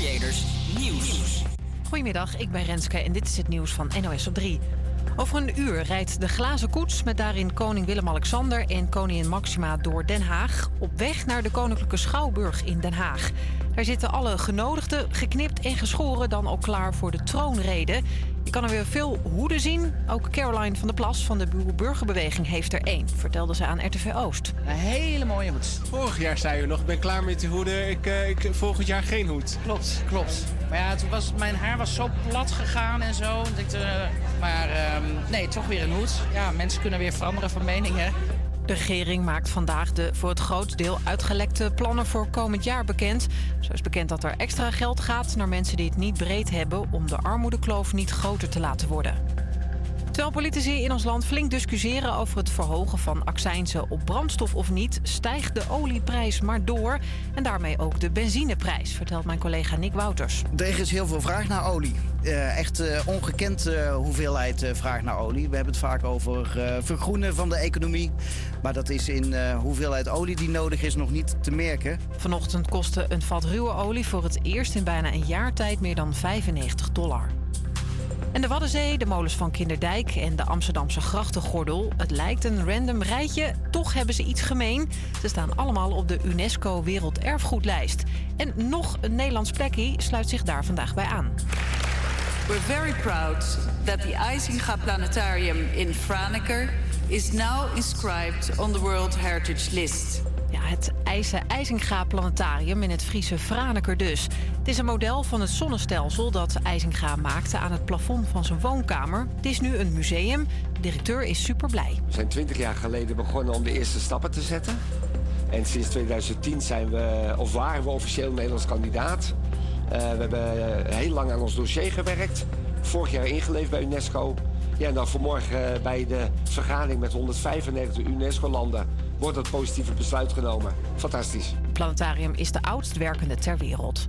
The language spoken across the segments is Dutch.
Creators Nieuws. Goedemiddag, ik ben Renske en dit is het nieuws van NOS op 3. Over een uur rijdt de glazen koets met daarin koning Willem-Alexander en koningin Maxima door Den Haag op weg naar de Koninklijke Schouwburg in Den Haag. Daar zitten alle genodigden geknipt en geschoren dan ook klaar voor de troonrede. Je kan er weer veel hoeden zien. Ook Caroline van der Plas van de Burgerbeweging heeft er één, vertelde ze aan RTV Oost. Een hele mooie hoed. Vorig jaar zei u nog, ik ben klaar met die hoeden, ik, uh, ik, volgend jaar geen hoed. Klopt, klopt. Maar ja, toen was, mijn haar was zo plat gegaan en zo. Ik, uh, maar uh, nee, toch weer een hoed. Ja, mensen kunnen weer veranderen van meningen. De regering maakt vandaag de voor het grootste deel uitgelekte plannen voor komend jaar bekend. Zo is bekend dat er extra geld gaat naar mensen die het niet breed hebben om de armoedekloof niet groter te laten worden. Terwijl politici in ons land flink discussiëren over het verhogen van accijnzen op brandstof of niet, stijgt de olieprijs maar door. En daarmee ook de benzineprijs, vertelt mijn collega Nick Wouters. Er is heel veel vraag naar olie. Uh, echt uh, ongekend uh, hoeveelheid vraag naar olie. We hebben het vaak over vergroenen van de economie. Maar dat is in hoeveelheid olie die nodig is nog niet te merken. Vanochtend kostte een vat ruwe olie voor het eerst in bijna een jaar tijd meer dan 95 dollar. En de Waddenzee, de molens van Kinderdijk en de Amsterdamse grachtengordel. Het lijkt een random rijtje, toch hebben ze iets gemeen. Ze staan allemaal op de UNESCO Werelderfgoedlijst. En nog een Nederlands plekje sluit zich daar vandaag bij aan. We're very proud that the IJsinga Planetarium in Franeker is now inscribed on the World Heritage List. Ja, het IJse IJsinga Planetarium in het Friese Franeker dus. Het is een model van het zonnestelsel dat IJsinga maakte aan het plafond van zijn woonkamer. Het is nu een museum. De directeur is super blij. We zijn twintig jaar geleden begonnen om de eerste stappen te zetten. En sinds 2010 zijn we, of waren we officieel Nederlands kandidaat. Uh, we hebben heel lang aan ons dossier gewerkt. Vorig jaar ingeleverd bij UNESCO. Ja, en dan vanmorgen bij de vergadering met 195 UNESCO-landen wordt dat positieve besluit genomen. Fantastisch. Het planetarium is de oudst werkende ter wereld.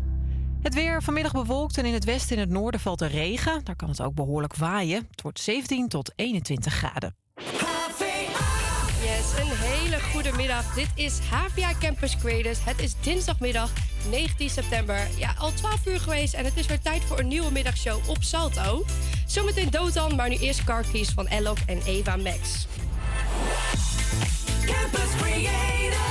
Het weer vanmiddag bewolkt en in het westen en het noorden valt er regen. Daar kan het ook behoorlijk waaien. Het wordt 17 tot 21 graden. Yes, een hele goede middag. Dit is HVA Campus Creators. Het is dinsdagmiddag 19 september. Ja, al 12 uur geweest en het is weer tijd voor een nieuwe middagshow op Salto. Zometeen Dotan, maar nu eerst Car Keys van Ellok en Eva Max. Campus Creators,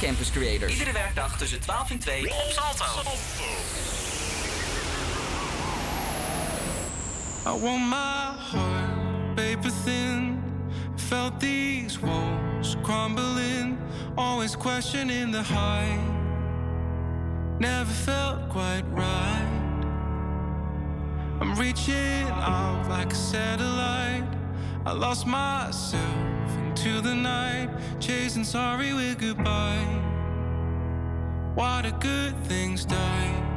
Campus Creators. Iedere werkdag tussen 12 en 2 op Salto. I want my heart paper thin. Felt these walls crumbling. Always questioning the height. Never felt quite right. I'm reaching out like a satellite. I lost myself into the night, chasing sorry with goodbye. Good things die?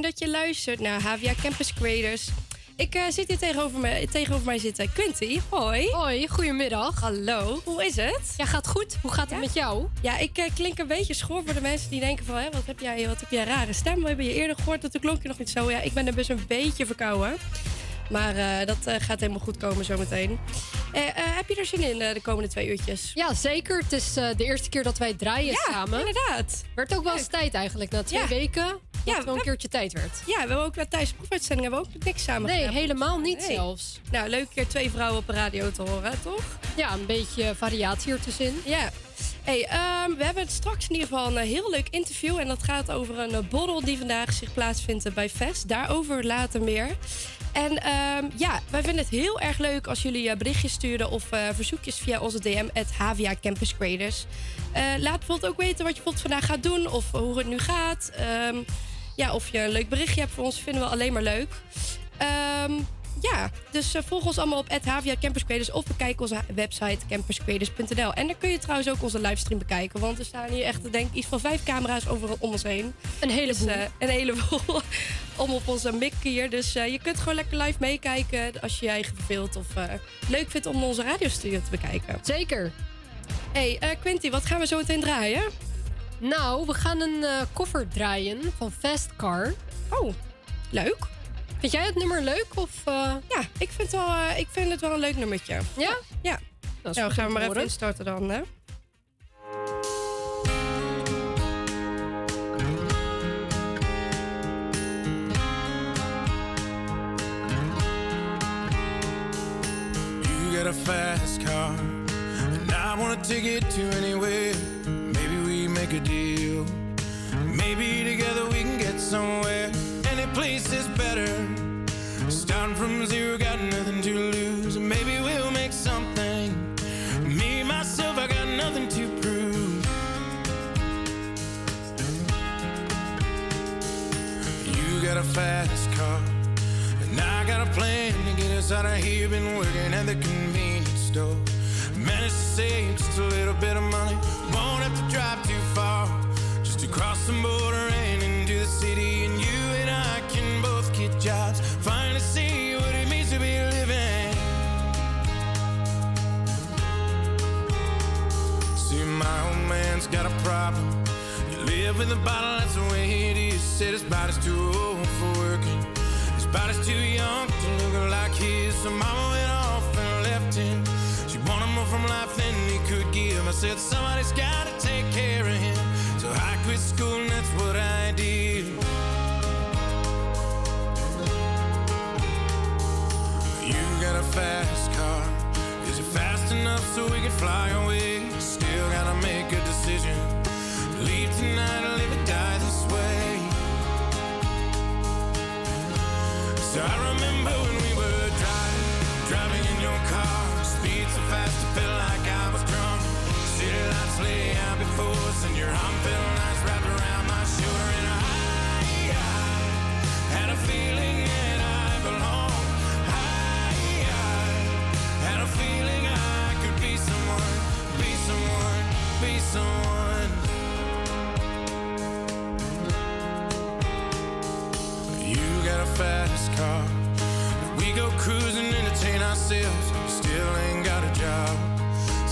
Fijn dat je luistert naar Havia Campus Creators. Ik eh, zit hier tegenover, me, tegenover mij zitten Quinty. Hoi. Hoi, goedemiddag. Hallo, hoe is het? Ja, gaat goed. Hoe gaat het met jou? Ja, ik eh, klink een beetje schor voor de mensen die denken van... Hè, wat, heb jij, wat heb jij een rare stem? We hebben je eerder gehoord, dat klonk je nog niet zo. Ja, ik ben er best een beetje verkouden. Maar eh, dat gaat helemaal goed komen zometeen. Heb je er zin in de komende twee uurtjes? Ja, zeker. Het is de eerste keer dat wij draaien Ja, samen. inderdaad. Werd ook wel eens tijd eigenlijk. Na twee Ja. weken Ja, het wel een keertje tijd werd. Ja, we hebben ook tijdens de proefuitzending hebben we ook niks samen Nee, gedaan. helemaal niet Nee. zelfs. Nou, leuk keer twee vrouwen op de radio te horen, toch? Ja, een beetje variatie ertussenin. Ja. Hey, ehm, we hebben straks in ieder geval een eh, heel leuk interview. En dat gaat over een eh, borrel die vandaag zich plaatsvindt eh, bij Vest. Daarover later meer. En ehm, ja, wij vinden het heel erg leuk als jullie berichtjes sturen of verzoekjes via onze DM, het Havia Campus Creators. Laat bijvoorbeeld ook weten wat je bijvoorbeeld vandaag gaat doen of hoe het nu gaat. Ehm, ja, of je een leuk berichtje hebt voor ons, vinden we alleen maar leuk. Ehm, ja, dus eh, volg ons allemaal op Havia Campus Creators of bekijk onze website campuscreators.nl. En daar kun je trouwens ook onze livestream bekijken, want er staan hier echt denk ik iets van vijf camera's overal om ons heen. Een heleboel. Dus, eh, een heleboel om op onze mic hier. Dus eh, je kunt gewoon lekker live meekijken als je je eigen verveelt of leuk vindt om onze radiostudio te bekijken. Zeker. Hey, Quinty, wat gaan we zo meteen draaien? Nou, we gaan een eh, koffer draaien van Fast Car. Oh, leuk. Vind jij het nummer leuk? Of, eh? Ja, ik vind, wel, eh, ik vind het wel een leuk nummertje. Ja? Ja. Nou, gaan we maar even instarten dan, hè? You got a fast car, and I wanna take it to anywhere. Make a deal. Maybe together we can get somewhere. Any place is better. Starting from zero, got nothing to lose. Maybe we'll make something. Me, myself, I got nothing to prove. You got a fast car. And I got a plan to get us out of here. Been working at the convenience store. Managed to save just a little bit of money. Won't have to drive too far. Just to cross the border and into the city. And you and I can both get jobs. Finally see what it means to be living. See, my old man's got a problem. You live in the bottle, that's the way it is. Said his body's too old for working. His body's too young to look like his. So mama went off than he could give. I said, somebody's gotta take care of him. So I quit school and that's what I did. You got a fast car. Is it fast enough so we can fly away? Still gotta make a decision. Leave tonight or live or die this way. So I remember when we were driving, driving in your car. Speed so fast, I felt like. Lay out before us, and your arm felt nice wrapped around my shoulder. And I, I had a feeling that I belonged. I, I had a feeling I could be someone, be someone, be someone. You got a fast car. We go cruising, entertain ourselves. Still ain't got a job.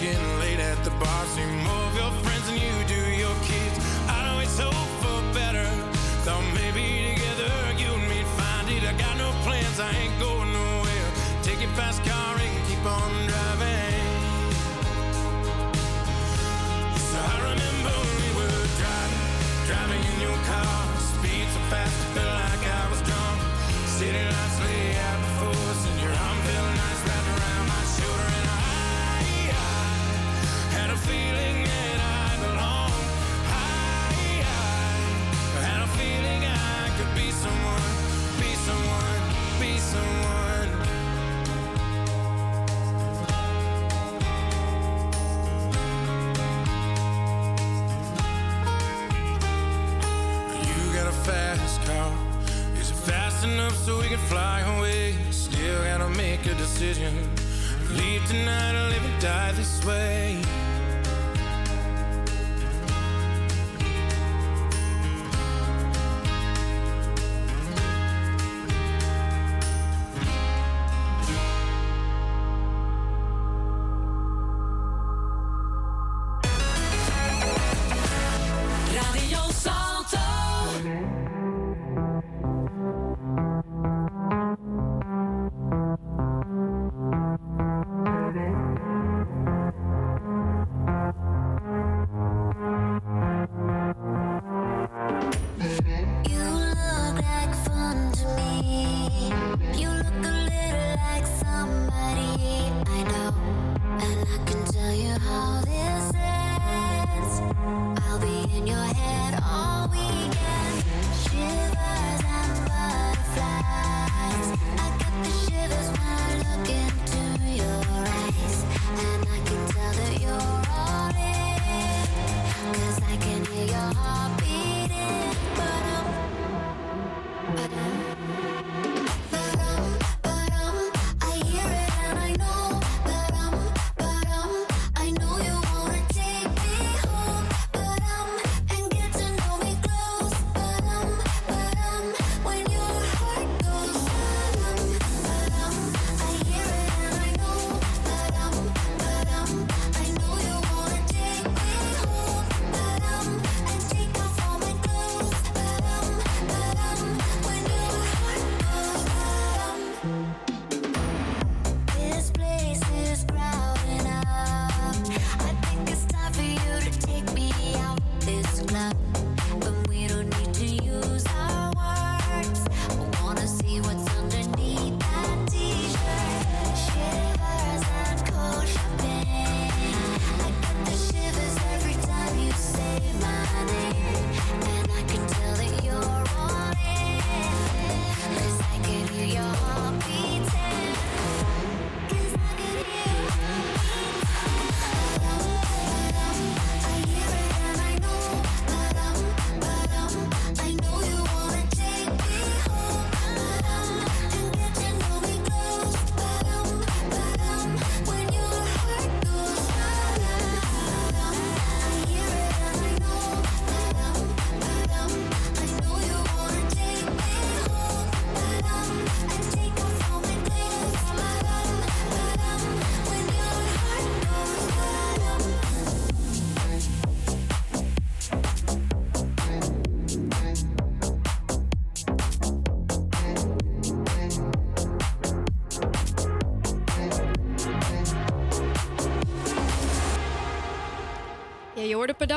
drinking late at the bar. See more of your friends than you do plans, I ain't going nowhere. Take your fast car and keep on driving. So I remember we were driving, driving in your car. Speed so fast, I felt like I was drunk. City lights lay out before us, and your arm felt nice wrapped around my shoulder. And I, I had a feeling enough so we can fly away? Still gotta make a decision. Leave tonight or live and die this way.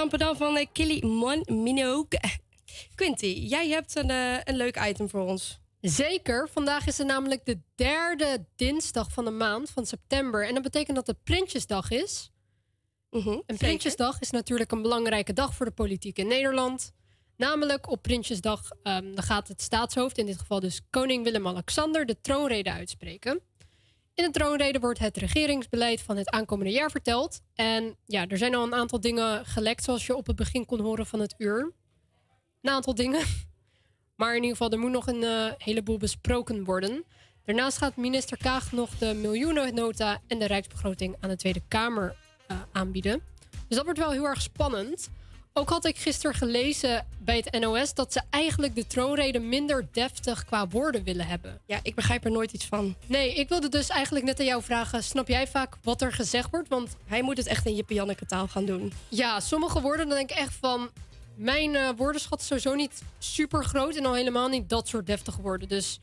Padam van uh, Killy Mon Minogue. Quinty, jij hebt een, uh, een leuk item voor ons. Zeker. Vandaag is het namelijk de derde dinsdag van de maand van september. En dat betekent dat het Prinsjesdag is. Mhm, en Prinsjesdag is natuurlijk een belangrijke dag voor de politiek in Nederland. Namelijk op Prinsjesdag um, dan gaat het staatshoofd, in dit geval dus koning Willem-Alexander, de troonrede uitspreken. In de troonrede wordt het regeringsbeleid van het aankomende jaar verteld. En ja, er zijn al een aantal dingen gelekt, zoals je op het begin kon horen van het uur. Een aantal dingen. Maar in ieder geval, er moet nog een uh, heleboel besproken worden. Daarnaast gaat minister Kaag nog de miljoenennota en de rijksbegroting aan de Tweede Kamer uh, aanbieden. Dus dat wordt wel heel erg spannend. Ook had ik gisteren gelezen bij het NOS dat ze eigenlijk de troonrede minder deftig qua woorden willen hebben. Ja, ik begrijp er nooit iets van. Nee, ik wilde dus eigenlijk net aan jou vragen: snap jij vaak wat er gezegd wordt? Want hij moet het echt in Jippe Janneke taal gaan doen. Ja, sommige woorden dan denk ik echt van. Mijn uh, woordenschat is sowieso niet super groot en al helemaal niet dat soort deftige woorden. Dus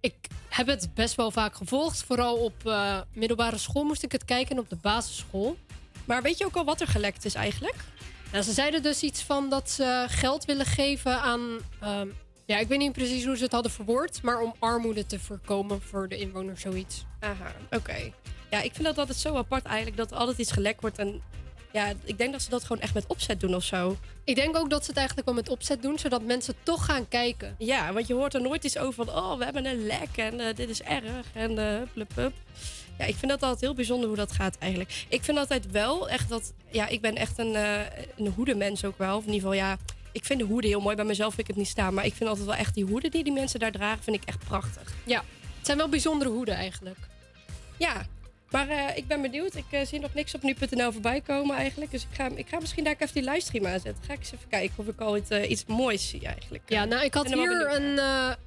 ik heb het best wel vaak gevolgd. Vooral op uh, middelbare school moest ik het kijken en op de basisschool. Maar weet je ook al wat er gelekt is eigenlijk? Nou, ze zeiden dus iets van dat ze geld willen geven aan. Um, ja, ik weet niet precies hoe ze het hadden verwoord, maar om armoede te voorkomen voor de inwoners, zoiets. Aha, oké. Okay. Ja, ik vind dat altijd zo apart eigenlijk dat altijd iets gelekt wordt. En ja, ik denk dat ze dat gewoon echt met opzet doen of zo. Ik denk ook dat ze het eigenlijk wel met opzet doen, zodat mensen toch gaan kijken. Ja, want je hoort er nooit iets over van, oh, we hebben een lek en uh, dit is erg en uh, plup, plup. Ja, ik vind dat altijd heel bijzonder hoe dat gaat eigenlijk. Ik vind altijd wel echt dat... Ja, ik ben echt een, uh, een hoedemens ook wel. Of in ieder geval, ja... Ik vind de hoeden heel mooi. Bij mezelf vind ik het niet staan. Maar ik vind altijd wel echt die hoeden die die mensen daar dragen... vind ik echt prachtig. Ja, het zijn wel bijzondere hoeden eigenlijk. Ja, maar uh, ik ben benieuwd. Ik uh, zie nog niks op nu.nl voorbij komen eigenlijk. Dus ik ga, ik ga misschien daar even die livestream aanzetten. Ga ik eens even kijken of ik al iets, uh, iets moois zie eigenlijk. Ja, nou ik had hier een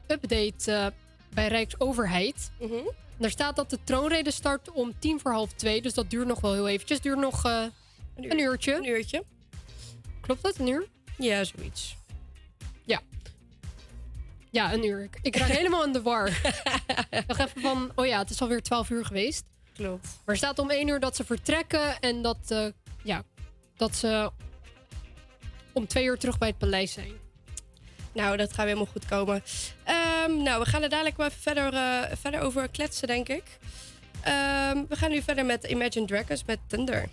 update bij Rijksoverheid. Mhm. Mm daar staat dat de troonrede start om tien voor half twee. Dus dat duurt nog wel heel eventjes. Duurt nog uh, een, uur. een, uurtje. Een uurtje. Klopt dat? Een uur? Ja, zoiets. Ja. Ja, een uur. Ik, ik raak helemaal in de war. dacht even van, oh ja, het is alweer twaalf uur geweest. Klopt. Maar er staat om één uur dat ze vertrekken. En dat, uh, ja, dat ze om twee uur terug bij het paleis zijn. Nou, dat gaat helemaal goed komen. Um, nou, we gaan er dadelijk wel even verder, uh, verder over kletsen, denk ik. Um, we gaan nu verder met Imagine Dragons met Thunder.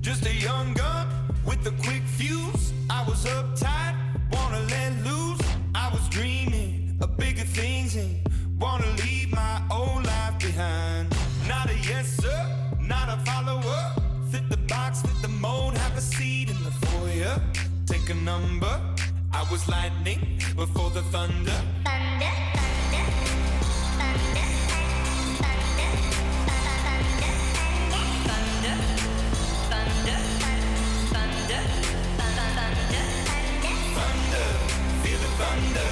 Just a young gun with a quick fuse. I was uptight, wanna let loose. I was dreaming of bigger things and wanna leave my old life behind. Not a yes sir, not a follower. Fit the box, fit the mold, have a seat in the foyer. Take a number. I was lightning before the thunder. Thunder, thunder, thunder, thunder, thunder, thunder, thunder, thunder, thunder. Feel the thunder.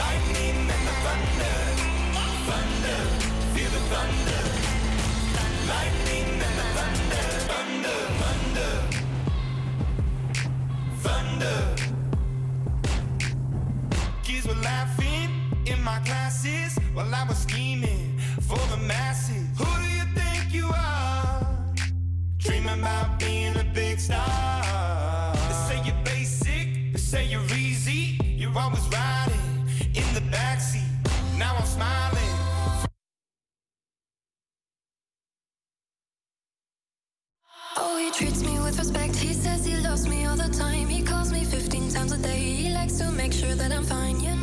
Lightning and the thunder. Thunder. Feel the thunder. Lightning and the thunder. Thunder, thunder. Thunder. My classes while I was scheming for the masses. Who do you think you are? Dreaming about being a big star. They say you're basic, they say you're easy. You're always riding in the backseat. Now I'm smiling. Oh, he treats me with respect. He says he loves me all the time. He calls me 15 times a day. He likes to make sure that I'm fine. You know,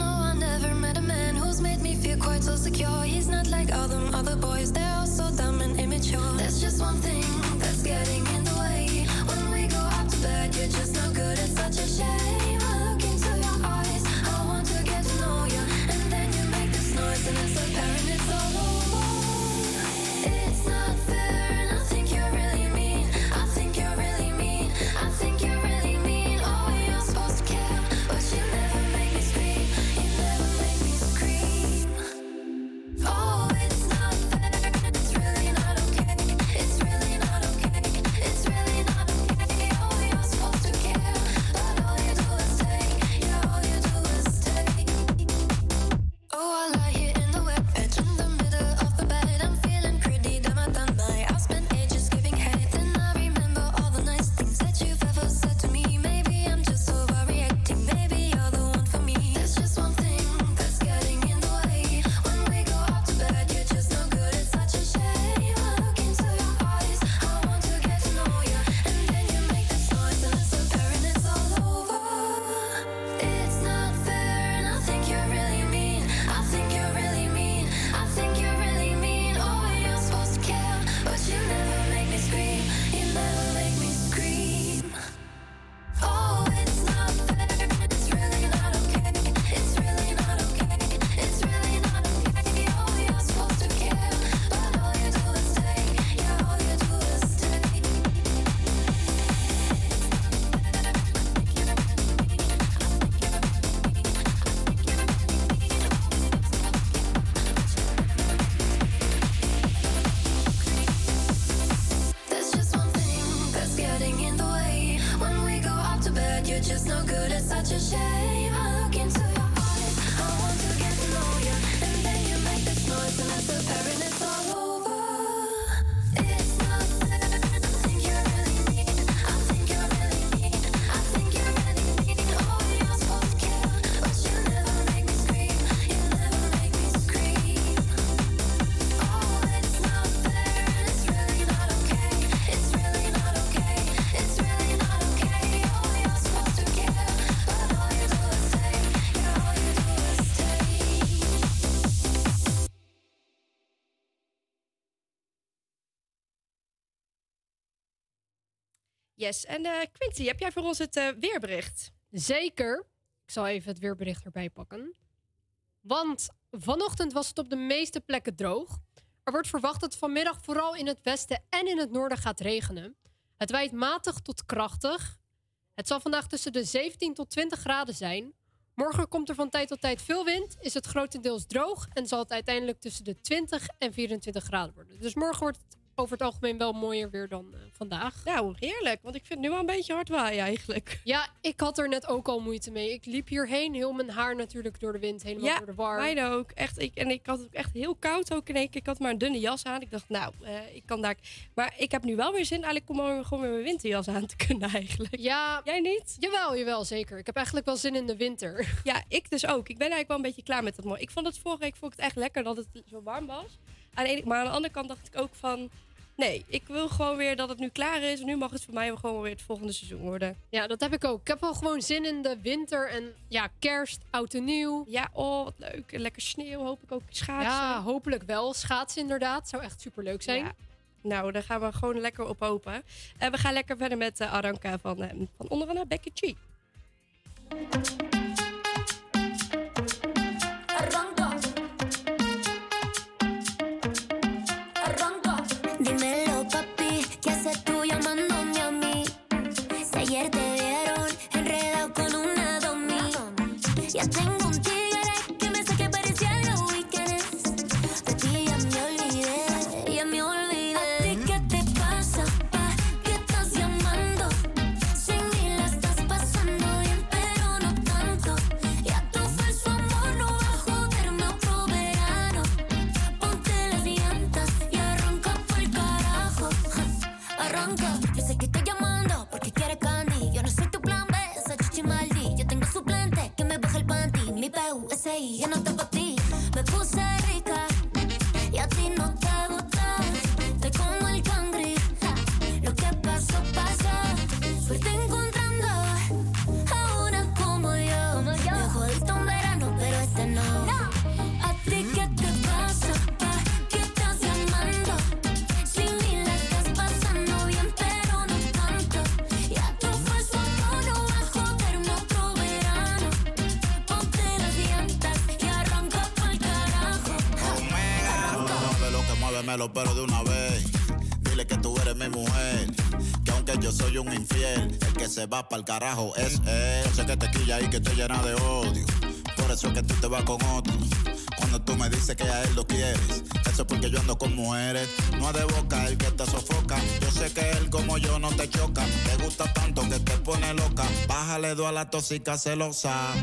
so secure. He's not like all them other boys, they're all so dumb and immature. There's just one thing that's getting in the way. When we go out to bed, you're just no good. It's such a shame. Oh, I like Yes, en eh Quinty, heb jij voor ons het eh, weerbericht? Zeker. Ik zal even het weerbericht erbij pakken. Want vanochtend was het op de meeste plekken droog. Er wordt verwacht dat vanmiddag vooral in het westen en in het noorden gaat regenen. Het waait matig tot krachtig. Het zal vandaag tussen de 17 tot 20 graden zijn. Morgen komt er van tijd tot tijd veel wind, is het grotendeels droog en zal het uiteindelijk tussen de 20 en 24 graden worden. Dus morgen wordt het over het algemeen wel mooier weer dan eh, vandaag. Nou, heerlijk, want ik vind het nu wel een beetje hard waaien eigenlijk. Ja, ik had er net ook al moeite mee. Ik liep hierheen, heel mijn haar natuurlijk door de wind, helemaal Ja, door de war. Mijne ook. Echt, ik, en ik had het ook echt heel koud ook in één keer. Ik had maar een dunne jas aan. Ik dacht, nou, eh, ik kan daar... Maar ik heb nu wel weer zin eigenlijk om gewoon gewoon weer mijn winterjas aan te kunnen eigenlijk. Ja. Jij niet? Jawel, jawel, zeker. Ik heb eigenlijk wel zin in de winter. Ja, ik dus ook. Ik ben eigenlijk wel een beetje klaar met dat mooi. Ik vond het vorige week vond ik het echt lekker dat het zo warm was. Aan de ene, maar aan de andere kant dacht ik ook van... Nee, ik wil gewoon weer dat het nu klaar is. Nu mag het voor mij gewoon weer het volgende seizoen worden. Ja, dat heb ik ook. Ik heb wel gewoon zin in de winter en ja, kerst, oud en nieuw. Ja, oh, wat leuk. En lekker sneeuw, hoop ik ook. Schaatsen. Ja, hopelijk wel. Schaatsen inderdaad. Zou echt super leuk zijn. Ja. Nou, daar gaan we gewoon lekker op hopen. En we gaan lekker verder met eh, Aranka van, eh, van onder andere Becky G. things no te pa' ti. Me puse rica pero de una vez. Dile que tú eres mi mujer. Que aunque yo soy un infiel, el que se va para el carajo es él. Sé que te quilla y que te llena de odio. Por eso es que tú te vas con otro. Cuando tú me dices que a él lo quieres, eso es porque yo ando con mujeres. No es de boca el que te sofoca. Yo sé que él como yo no te choca. Te gusta tanto que te pone loca. Bájale dos a la tóxica celosa.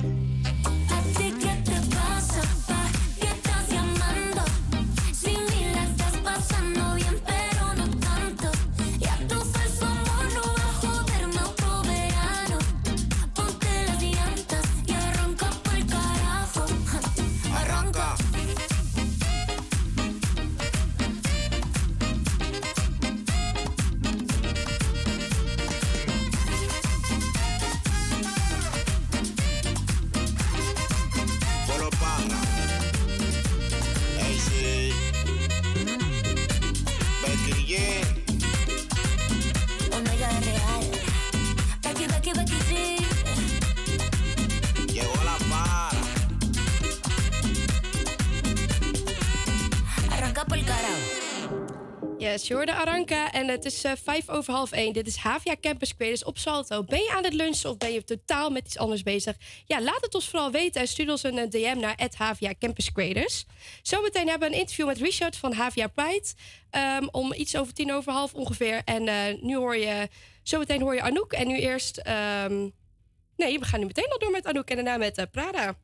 En het is eh, vijf over half één. Dit is Havia Campus Creators op Salto. Ben je aan het lunchen of ben je totaal met iets anders bezig? Ja, laat het ons vooral weten en stuur ons een eh, DM naar Havia Campus Creators. Zometeen hebben we een interview met Richard van Havia Pride. ehm, om iets over tien over half ongeveer. En eh, nu hoor je, zometeen hoor je Anouk. En nu eerst, ehm, nee, we gaan nu meteen al door met Anouk en daarna met Prada.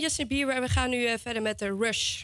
Justin Bieber en we gaan nu eh, verder met de Rush.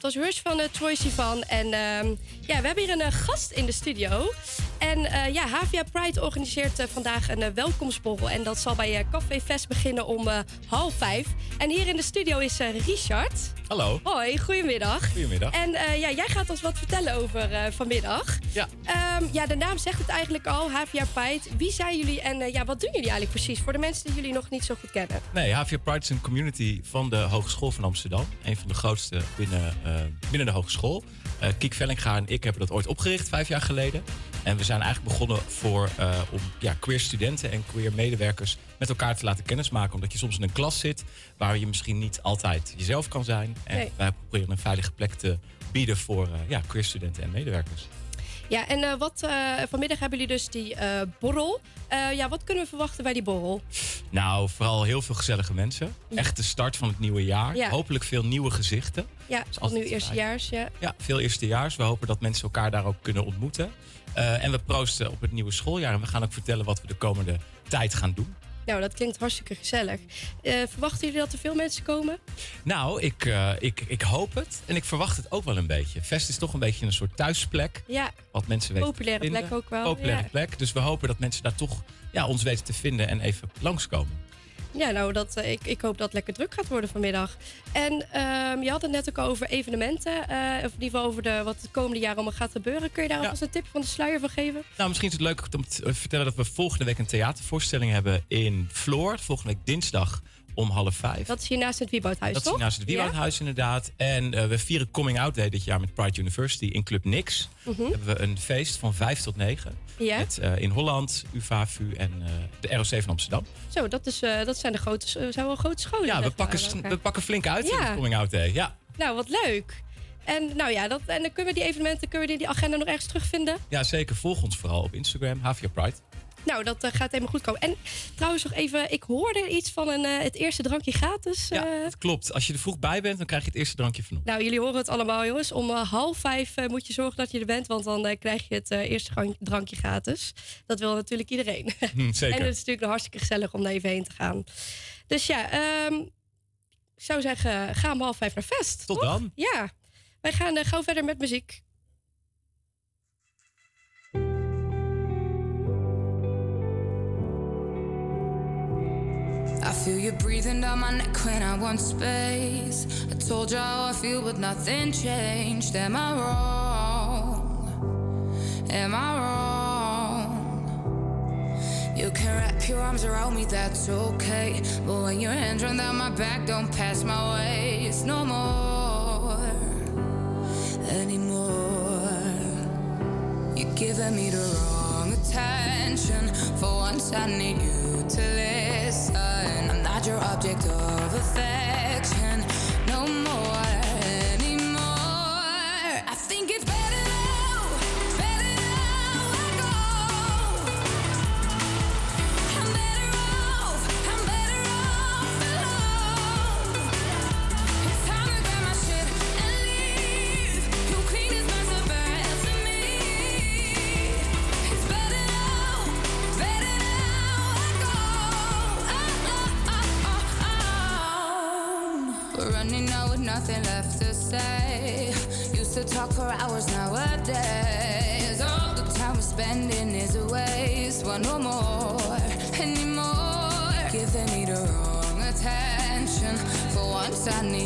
Dat was Rush van uh, Troy Sivan. En ehm, ja, we hebben hier een eh, gast in de studio. En eh, ja, Havia Pride organiseert eh, vandaag een eh, welkomstborrel. En dat zal bij eh, Café Fest beginnen om eh, half vijf. En hier in de studio is eh, Richard. Hallo. Hoi, goedemiddag. Goedemiddag. En eh, ja, jij gaat ons wat vertellen over eh, vanmiddag. Ja. Ehm, ja, de naam zegt het eigenlijk al, Havia Pride. Wie zijn jullie en eh, ja, wat doen jullie eigenlijk precies? Voor de mensen die jullie nog niet zo goed kennen. Nee, HVA Pride is een community van de Hogeschool van Amsterdam. Een van de grootste binnen, eh, binnen de hogeschool. Eh Kiek Vellinga en ik hebben dat ooit opgericht, vijf jaar geleden. En we zijn eigenlijk begonnen voor, om ja, queer studenten en queer medewerkers met elkaar te laten kennismaken. Omdat je soms in een klas zit waar je misschien niet altijd jezelf kan zijn. En Nee. wij proberen een veilige plek te bieden voor ja, queer studenten en medewerkers. Ja, en eh, wat, eh, vanmiddag hebben jullie dus die eh, borrel. Ja, wat kunnen we verwachten bij die borrel? Nou, vooral heel veel gezellige mensen. Ja. Echt de start van het nieuwe jaar. Ja. Hopelijk veel nieuwe gezichten. Ja, van altijd nu eerstejaars, ja. Ja, veel eerstejaars. We hopen dat mensen elkaar daar ook kunnen ontmoeten. En we proosten op het nieuwe schooljaar. En we gaan ook vertellen wat we de komende tijd gaan doen. Nou, dat klinkt hartstikke gezellig. Eh, verwachten jullie dat er veel mensen komen? Nou, ik, eh, ik, ik hoop het. En ik verwacht het ook wel een beetje. Vest is toch een beetje een soort thuisplek. Ja, Wat mensen weten populaire plek ook wel. Populaire ja. plek. Dus we hopen dat mensen daar toch ja, ons weten te vinden en even langskomen. Ja, nou, dat, eh, ik, ik hoop dat het lekker druk gaat worden vanmiddag. En ehm, je had het net ook over evenementen. eh, of in ieder geval over de, wat het komende jaar allemaal gaat gebeuren. Kun je daar alvast een tip van de sluier van geven? Nou, misschien is het leuk om te vertellen dat we volgende week een theatervoorstelling hebben in Floor. Volgende week dinsdag om half vijf. Dat is hier naast het Wieboudhuis, Dat is hier naast het Wieboudhuis inderdaad. En eh, we vieren Coming Out Day dit jaar met Pride University in Club Nix. Mhm. Hebben we een feest van 5 tot 9. Ja. Met eh, in Holland, UvA-VU en eh, de ROC van Amsterdam. Zo, dat, is, dat zijn de grote, zijn wel grote scholen. Ja, we pakken, we pakken flink uit in Ja. het Coming Out Day. Ja. Nou, wat leuk. En, nou ja, dat, en dan kunnen we die evenementen, kunnen we die, die agenda nog ergens terugvinden? ja, zeker. Volg ons vooral op Instagram, Havia Pride. Nou, dat eh, gaat helemaal goed komen. En trouwens nog even, ik hoorde iets van een, eh, het eerste drankje gratis. eh. Dat klopt. Als je er vroeg bij bent, dan krijg je het eerste drankje van ons. nou, jullie horen het allemaal, jongens. Om eh, half vijf eh, moet je zorgen dat je er bent, want dan eh, krijg je het eh, eerste drank- drankje gratis. Dat wil natuurlijk iedereen. Hm, zeker. En het is natuurlijk hartstikke gezellig om daar even heen te gaan. Dus ja, ehm, ik zou zeggen, ga om half vijf naar Fest. Tot toch? dan. Ja, wij gaan eh, gauw verder met muziek. I feel you breathing down my neck when I want space. I told you how I feel, but nothing changed. Am I wrong? Am I wrong? You can wrap your arms around me, that's okay. But when your hands run down my back, don't pass my waist no more. Anymore. You're giving me the wrong attention. For once, I need you to listen. Your object of affection. No more anymore. I think it's better to talk for hours nowadays. All the time we're spending is a waste. Want no more anymore. Giving me the wrong attention. For once, I need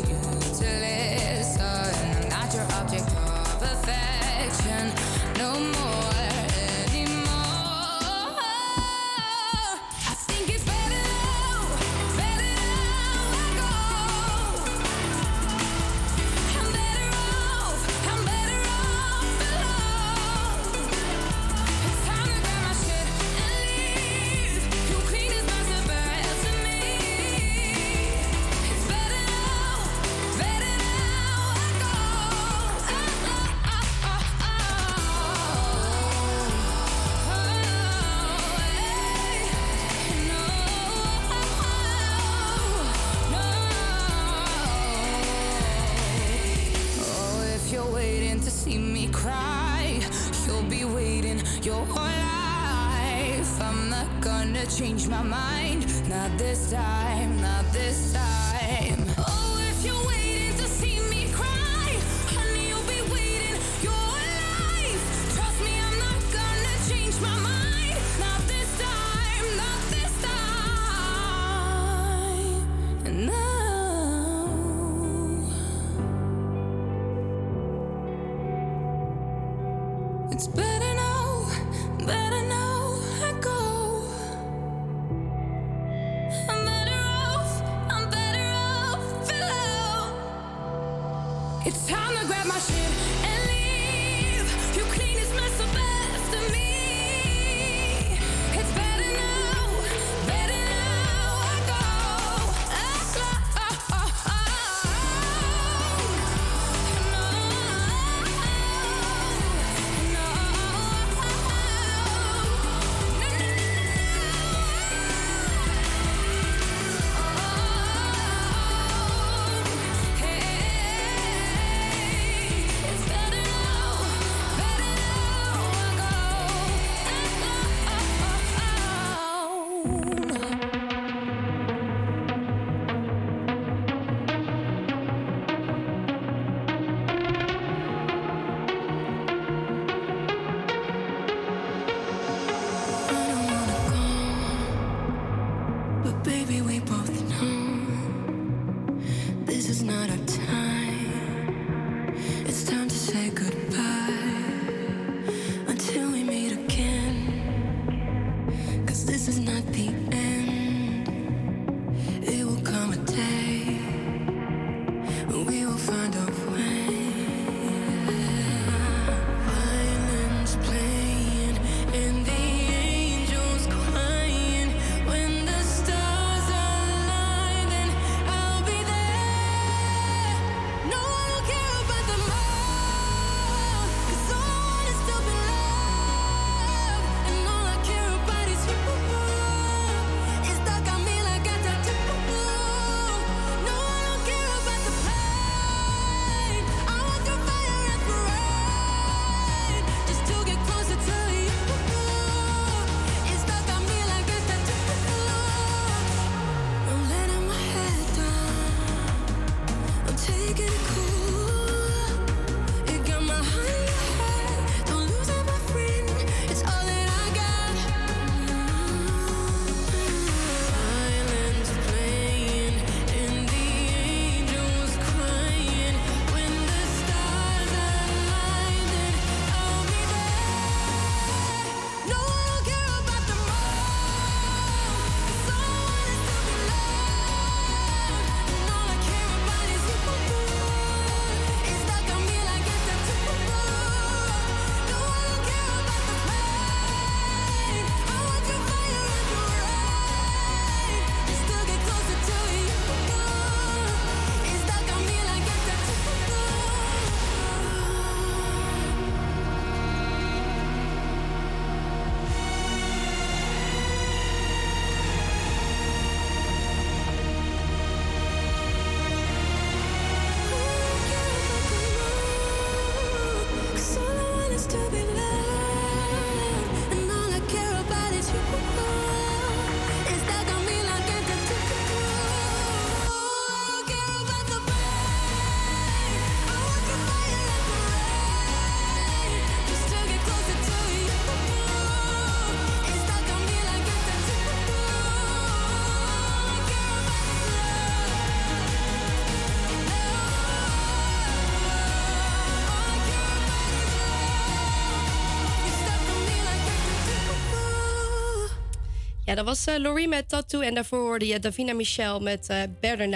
Ja, dat was uh, Laurie met Tattoo en daarvoor hoorde je Davina Michelle met uh, Better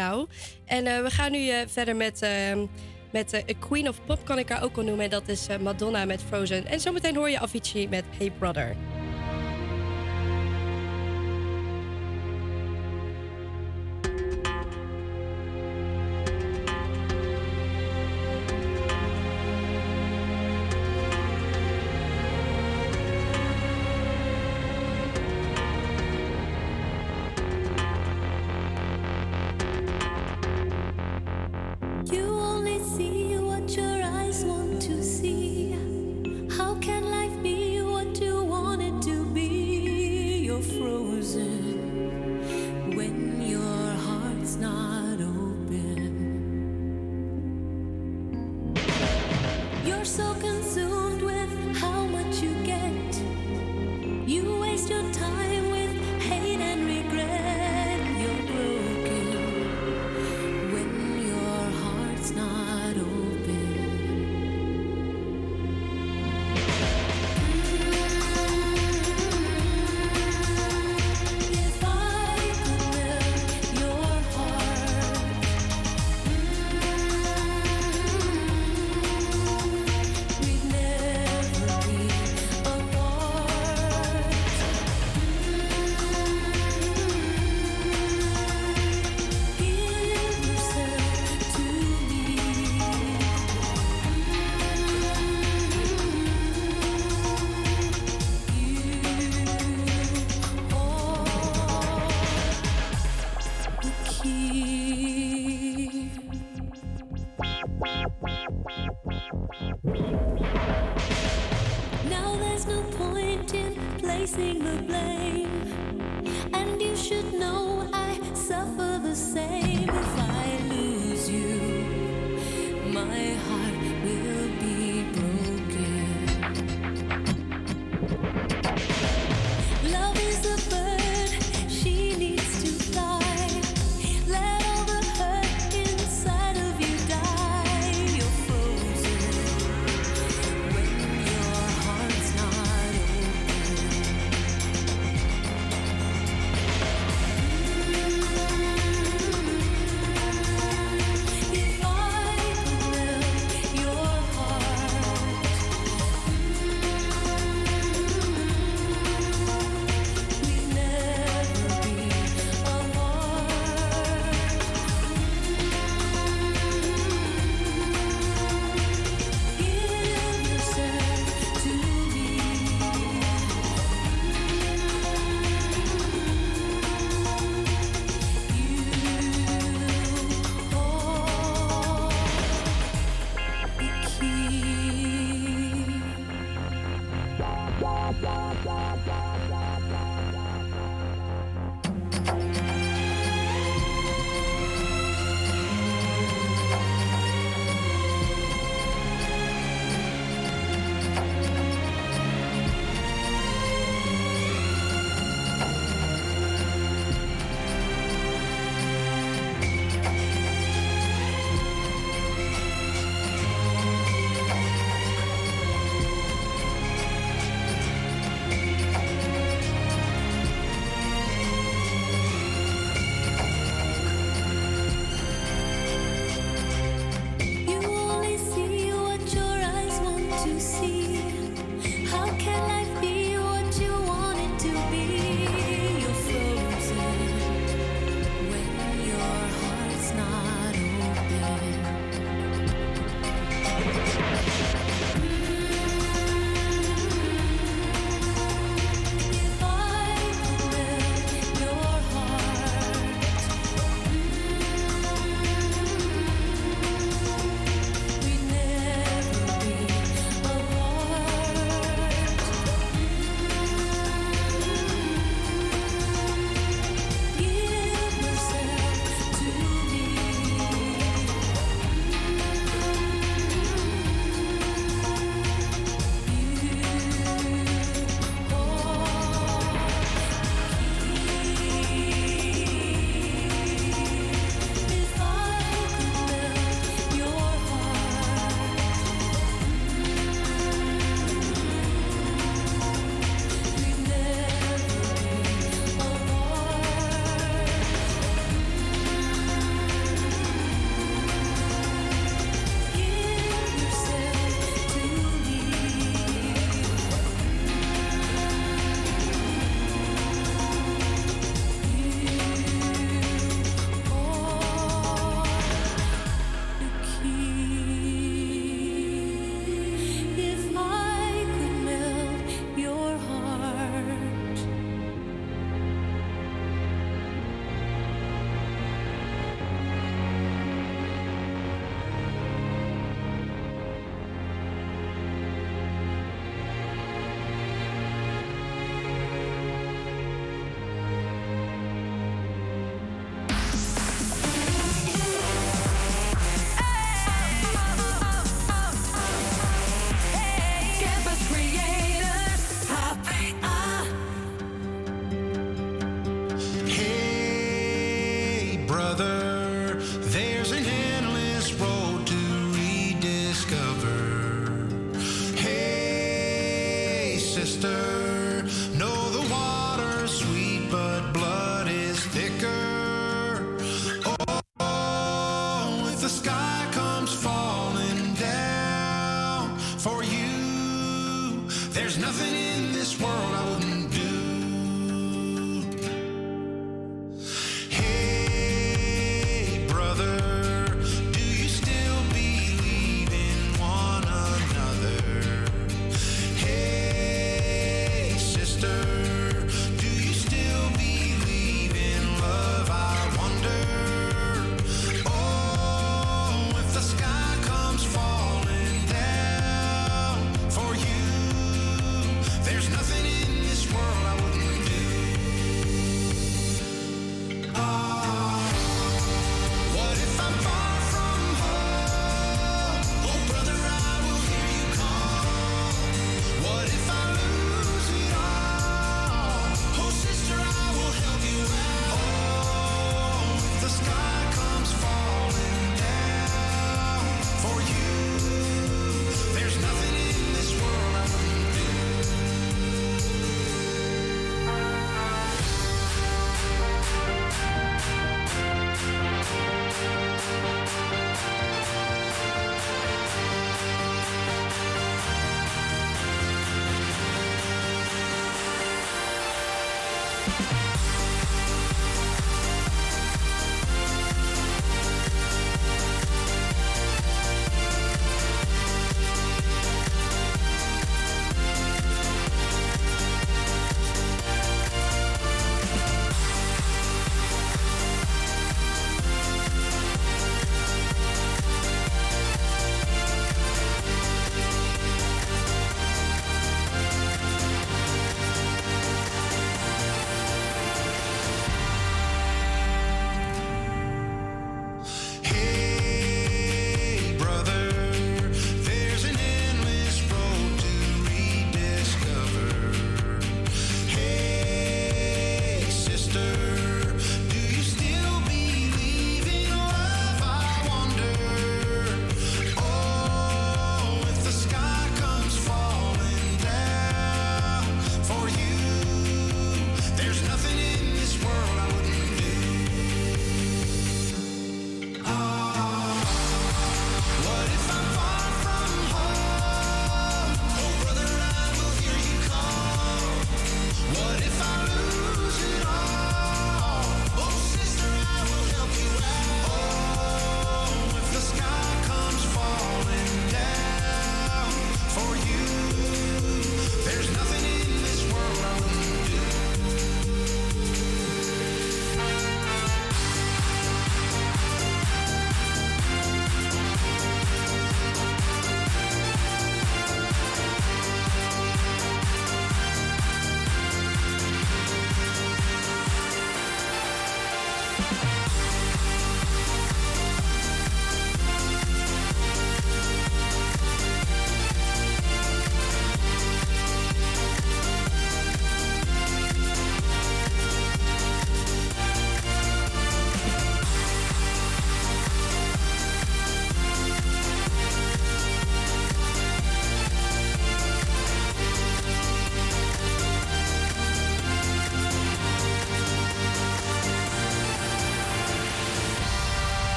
En eh, we gaan nu verder met, ehm, met Queen of Pop, kan ik haar ook al noemen. En dat is Madonna met Frozen. En zometeen hoor je Avicii met Hey Brother. you're frozen.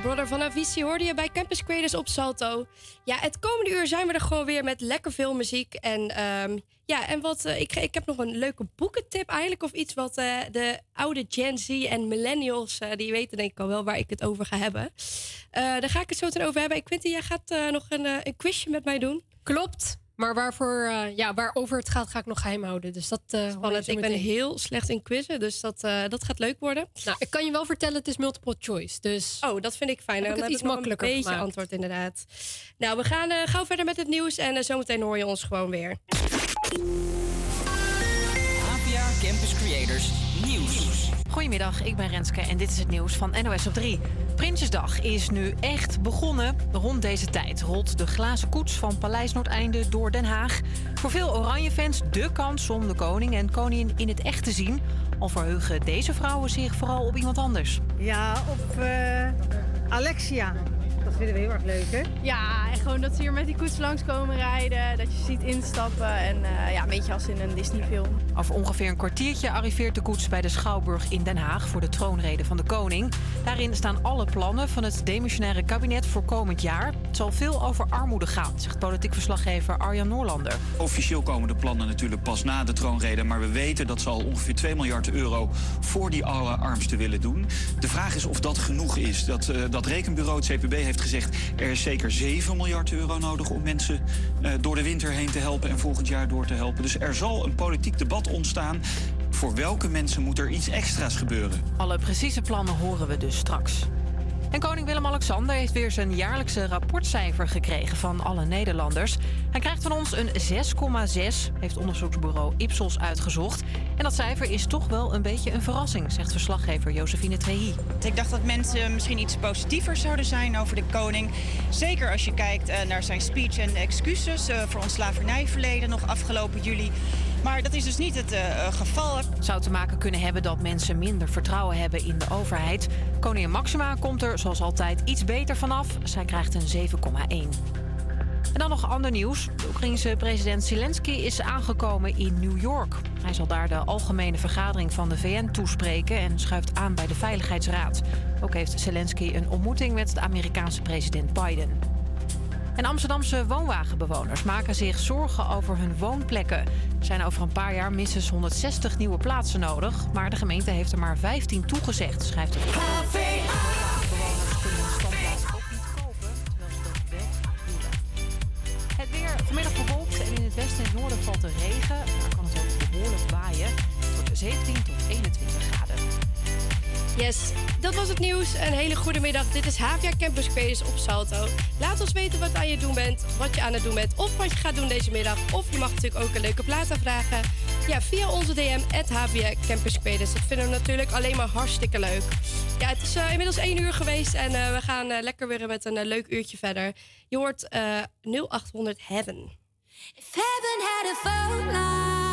Brother van Avicii hoorde je bij Campus Creators op Salto. Ja, het komende uur zijn we er gewoon weer met lekker veel muziek. En ehm, ja, en wat, eh, ik, ik heb nog een leuke boekentip eigenlijk. Of iets wat eh, de oude Gen Z en millennials, eh, die weten denk ik al wel waar ik het over ga hebben. Daar ga ik het zo meteen over hebben. Ik vind jij gaat nog een, een quizje met mij doen. Klopt. Maar waarvoor, eh, ja, waarover het gaat, ga ik nog geheim houden. Dus dat eh, Spannend. Ik ben heel slecht in quizzen, dus dat, eh, dat gaat leuk worden. Nou, ik kan je wel vertellen, het is multiple choice. Dus Oh, dat vind ik fijn. Heb ik Dan het iets makkelijker Een beetje gemaakt. antwoord inderdaad. Nou, we gaan eh, gauw verder met het nieuws en zometeen hoor je ons gewoon weer. APA Campus Creators Goedemiddag, ik ben Renske en dit is het nieuws van NOS op 3. Prinsjesdag is nu echt begonnen. Rond deze tijd rolt de glazen koets van Paleis Noordeinde door Den Haag. Voor veel Oranje-fans de kans om de koning en koningin in het echt te zien. Al verheugen deze vrouwen zich vooral op iemand anders. Ja, op eh, Alexia. Dat vinden we heel erg leuk, hè? Ja, en gewoon dat ze hier met die koets langskomen rijden. Dat je ziet instappen. En eh, ja, een beetje als in een Disney-film. Over ongeveer een kwartiertje arriveert de koets bij de Schouwburg in Den Haag voor de troonrede van de koning. Daarin staan alle plannen van het demissionaire kabinet voor komend jaar. Het zal veel over armoede gaan, zegt politiek verslaggever Arjan Noorlander. Officieel komen de plannen natuurlijk pas na de troonrede. Maar we weten dat ze al ongeveer 2 miljard euro voor die allerarmsten willen doen. De vraag is of dat genoeg is. Dat, eh, dat rekenbureau, het CPB, heeft gezegd... er is zeker 7 miljard euro nodig om mensen eh, door de winter heen te helpen... en volgend jaar door te helpen. Dus er zal een politiek debat ontstaan. Voor welke mensen moet er iets extra's gebeuren? Alle precieze plannen horen we dus straks. En koning Willem-Alexander heeft weer zijn jaarlijkse rapportcijfer gekregen van alle Nederlanders. Hij krijgt van ons een 6,6, heeft onderzoeksbureau Ipsos uitgezocht. En dat cijfer is toch wel een beetje een verrassing, zegt verslaggever Josephine Trehi. Ik dacht dat mensen misschien iets positiever zouden zijn over de koning. Zeker als je kijkt eh, naar zijn speech en excuses eh, voor ons slavernijverleden nog afgelopen juli. Maar dat is dus niet het eh, geval. Zou te maken kunnen hebben dat mensen minder vertrouwen hebben in de overheid. Koningin Maxima komt er zoals altijd iets beter vanaf. Zij krijgt een 7,1. En dan nog ander nieuws. De Oekraïense president Zelensky is aangekomen in New York. Hij zal daar de algemene vergadering van de VN toespreken en schuift aan bij de Veiligheidsraad. Ook heeft Zelensky een ontmoeting met de Amerikaanse president Biden. En Amsterdamse woonwagenbewoners maken zich zorgen over hun woonplekken. Er zijn over een paar jaar minstens 160 nieuwe plaatsen nodig. Maar de gemeente heeft er maar 15 toegezegd, schrijft het. Yes, dat was het nieuws. Een hele goede middag. Dit is Havia Campus op Salto. Laat ons weten wat aan je doen bent, wat je aan het doen bent of wat je gaat doen deze middag. Of je mag natuurlijk ook een leuke plaat aanvragen. Ja, via onze DM, at Havia Campus Creators. Dat vinden we natuurlijk alleen maar hartstikke leuk. Ja, het is eh, inmiddels één uur geweest en eh, we gaan eh, lekker weer met een leuk uurtje verder. Je hoort eh, 0800 Heaven. If heaven had a phone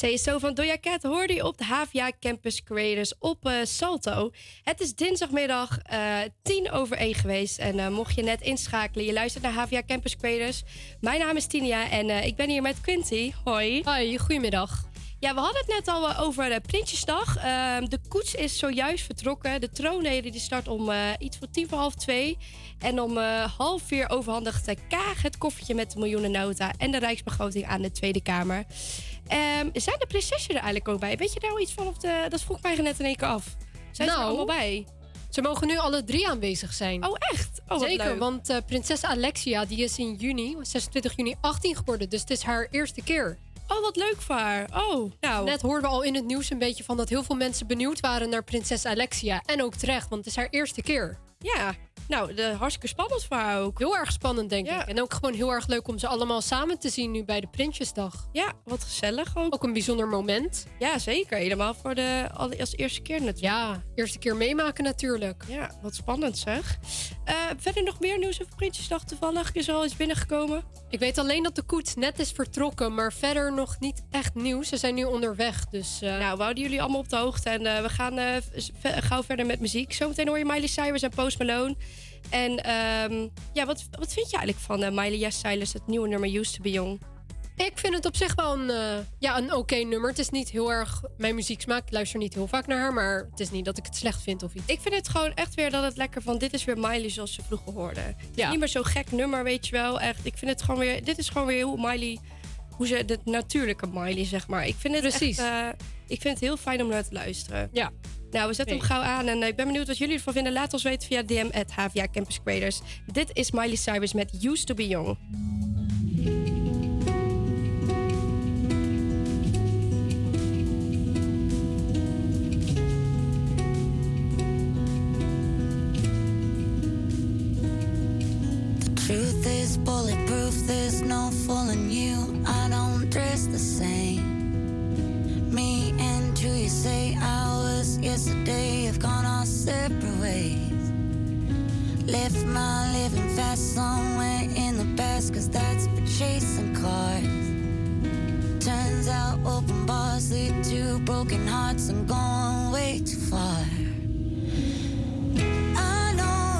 CSO van Doja Cat hoorde je op de HVA Campus Creators op eh, Salto. Het is dinsdagmiddag eh, tien over één geweest. En eh, mocht je net inschakelen, je luistert naar HVA Campus Creators. Mijn naam is Tinia en ik ben hier met Quinty. Hoi. Hoi, goedemiddag. Ja, we hadden het net al over de Prinsjesdag. Ehm, de koets is zojuist vertrokken. De troonrede die start om iets voor tien voor half twee. En om half vier overhandigt Kaag het koffertje met de miljoenennota en de Rijksbegroting aan de Tweede Kamer. Ehm, zijn de prinsesjes er eigenlijk ook bij? Weet je daar al iets van? Of de, dat vroeg mij net in één keer af. Zijn ze er Nou, allemaal bij? Ze mogen nu alle drie aanwezig zijn. Oh, echt? Oh, wat Zeker, leuk. want eh, prinses Alexia die is in juni, 26 juni, 18 geworden. Dus het is haar eerste keer. Oh, wat leuk voor haar. Oh, nou. Net hoorden we al in het nieuws een beetje van dat heel veel mensen benieuwd waren naar prinses Alexia. En ook terecht, want het is haar eerste keer. Ja, nou, de, hartstikke spannend voor haar ook. Heel erg spannend, denk ik. En ook gewoon heel erg leuk om ze allemaal samen te zien nu bij de Prinsjesdag. Ja, wat gezellig ook. Ook een bijzonder moment. Ja, zeker. Helemaal voor de al- als eerste keer natuurlijk. Ja, eerste keer meemaken natuurlijk. Ja, wat spannend zeg. Eh, verder nog meer nieuws over Prinsjesdag toevallig? Is er al iets binnengekomen? Ik weet alleen dat de koets net is vertrokken, maar verder nog niet echt nieuws. Ze zijn nu onderweg, dus... eh, Nou, we houden jullie allemaal op de hoogte. En eh, we gaan gauw verder met muziek. Zometeen hoor je Miley Cyrus en Post Malone. En ehm, ja, wat, wat vind je eigenlijk van eh, Miley Cyrus, het nieuwe nummer Used to Be Young? Ik vind het op zich wel een, eh, ja, een oké nummer. Het is niet heel erg mijn muzieksmaak. Ik luister niet heel vaak naar haar, maar het is niet dat ik het slecht vind of iets. Ik vind het gewoon echt weer dat het lekker van... dit is weer Miley zoals ze vroeger hoorden. Het is niet meer zo'n gek nummer, weet je wel. Echt, ik vind het gewoon weer... Dit is gewoon weer hoe Miley... Hoe ze, de natuurlijke Miley, zeg maar. Ik vind het Precies. echt... eh, ik vind het heel fijn om naar te luisteren. Ja. Nou, we zetten hem gauw aan. En eh, ik ben benieuwd wat jullie ervan vinden. Laat ons weten via DM at HVA Campus Creators. Dit is Miley Cyrus met Used to Be Young. Truth is bulletproof, there's no fooling you. I don't dress the same. Me and who you say I was yesterday have gone our separate ways. Left my living fast somewhere in the past, cause that's for chasing cars. Turns out open bars lead to broken hearts and going way too far. I know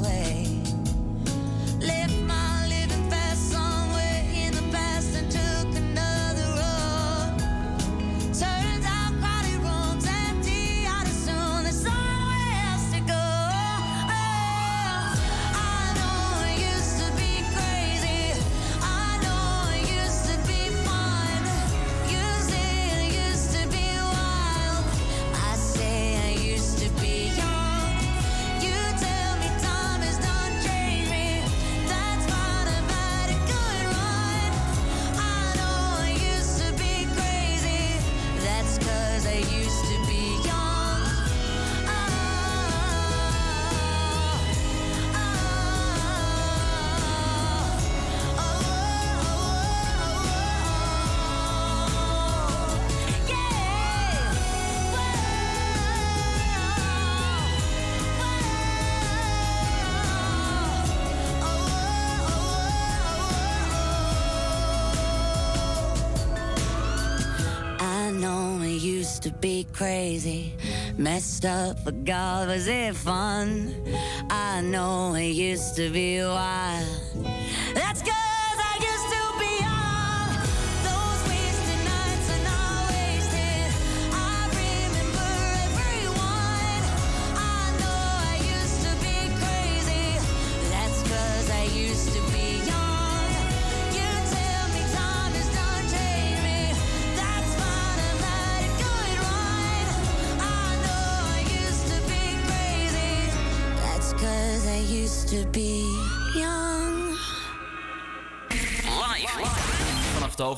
crazy, messed up, but God, was it fun? I know it used to be wild.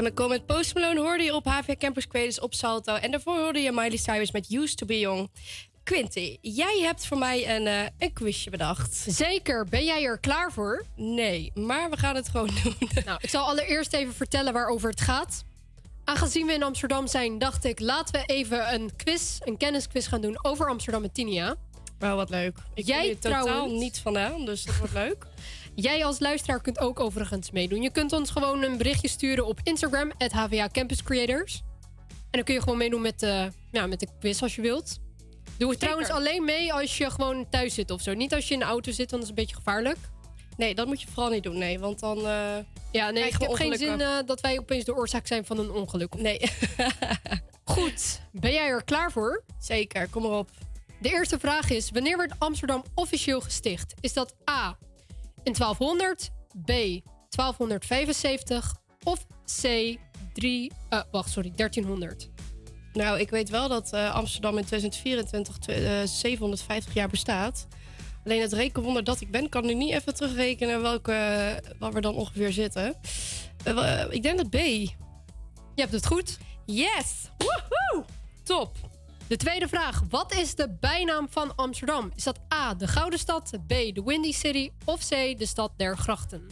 Chemical met Post Malone hoorde je op HVA Campus Creators op Salto. En daarvoor hoorde je Miley Cyrus met Used to be Young. Quinty, jij hebt voor mij een, eh, een quizje bedacht. Zeker. Ben jij er klaar voor? Nee, maar we gaan het gewoon doen. Nou, ik zal allereerst even vertellen waarover het gaat. Aangezien we in Amsterdam zijn, dacht ik, laten we even een quiz, een kennisquiz gaan doen over Amsterdam en Tinia. Wel wat leuk. Ik Jij hier totaal niet vandaan, dus dat wordt leuk. Jij als luisteraar kunt ook overigens meedoen. Je kunt ons gewoon een berichtje sturen op Instagram, at HVA Campus Creators. En dan kun je gewoon meedoen met, de ja, met de quiz als je wilt. Doe het trouwens alleen mee als je gewoon thuis zit of zo. Niet als je in de auto zit, want dat is een beetje gevaarlijk. Nee, dat moet je vooral niet doen. Nee, want dan. eh, ja, nee, ik heb geen zin eh, dat wij opeens de oorzaak zijn van een ongeluk. Nee. Goed, ben jij er klaar voor? Zeker, kom maar op. De eerste vraag is: wanneer werd Amsterdam officieel gesticht? Is dat A in 1200, B 1275 of C 3, eh, wacht, sorry, 1300? Nou, ik weet wel dat eh, Amsterdam in 2024 tw- eh, 750 jaar bestaat. Alleen het rekenwonder dat ik ben, kan nu niet even terugrekenen welke, waar we dan ongeveer zitten. Ik denk dat B. Je hebt het goed. Yes! Woehoe! Top. De tweede vraag: wat is de bijnaam van Amsterdam? Is dat A de Gouden Stad, B de Windy City of C de Stad der Grachten?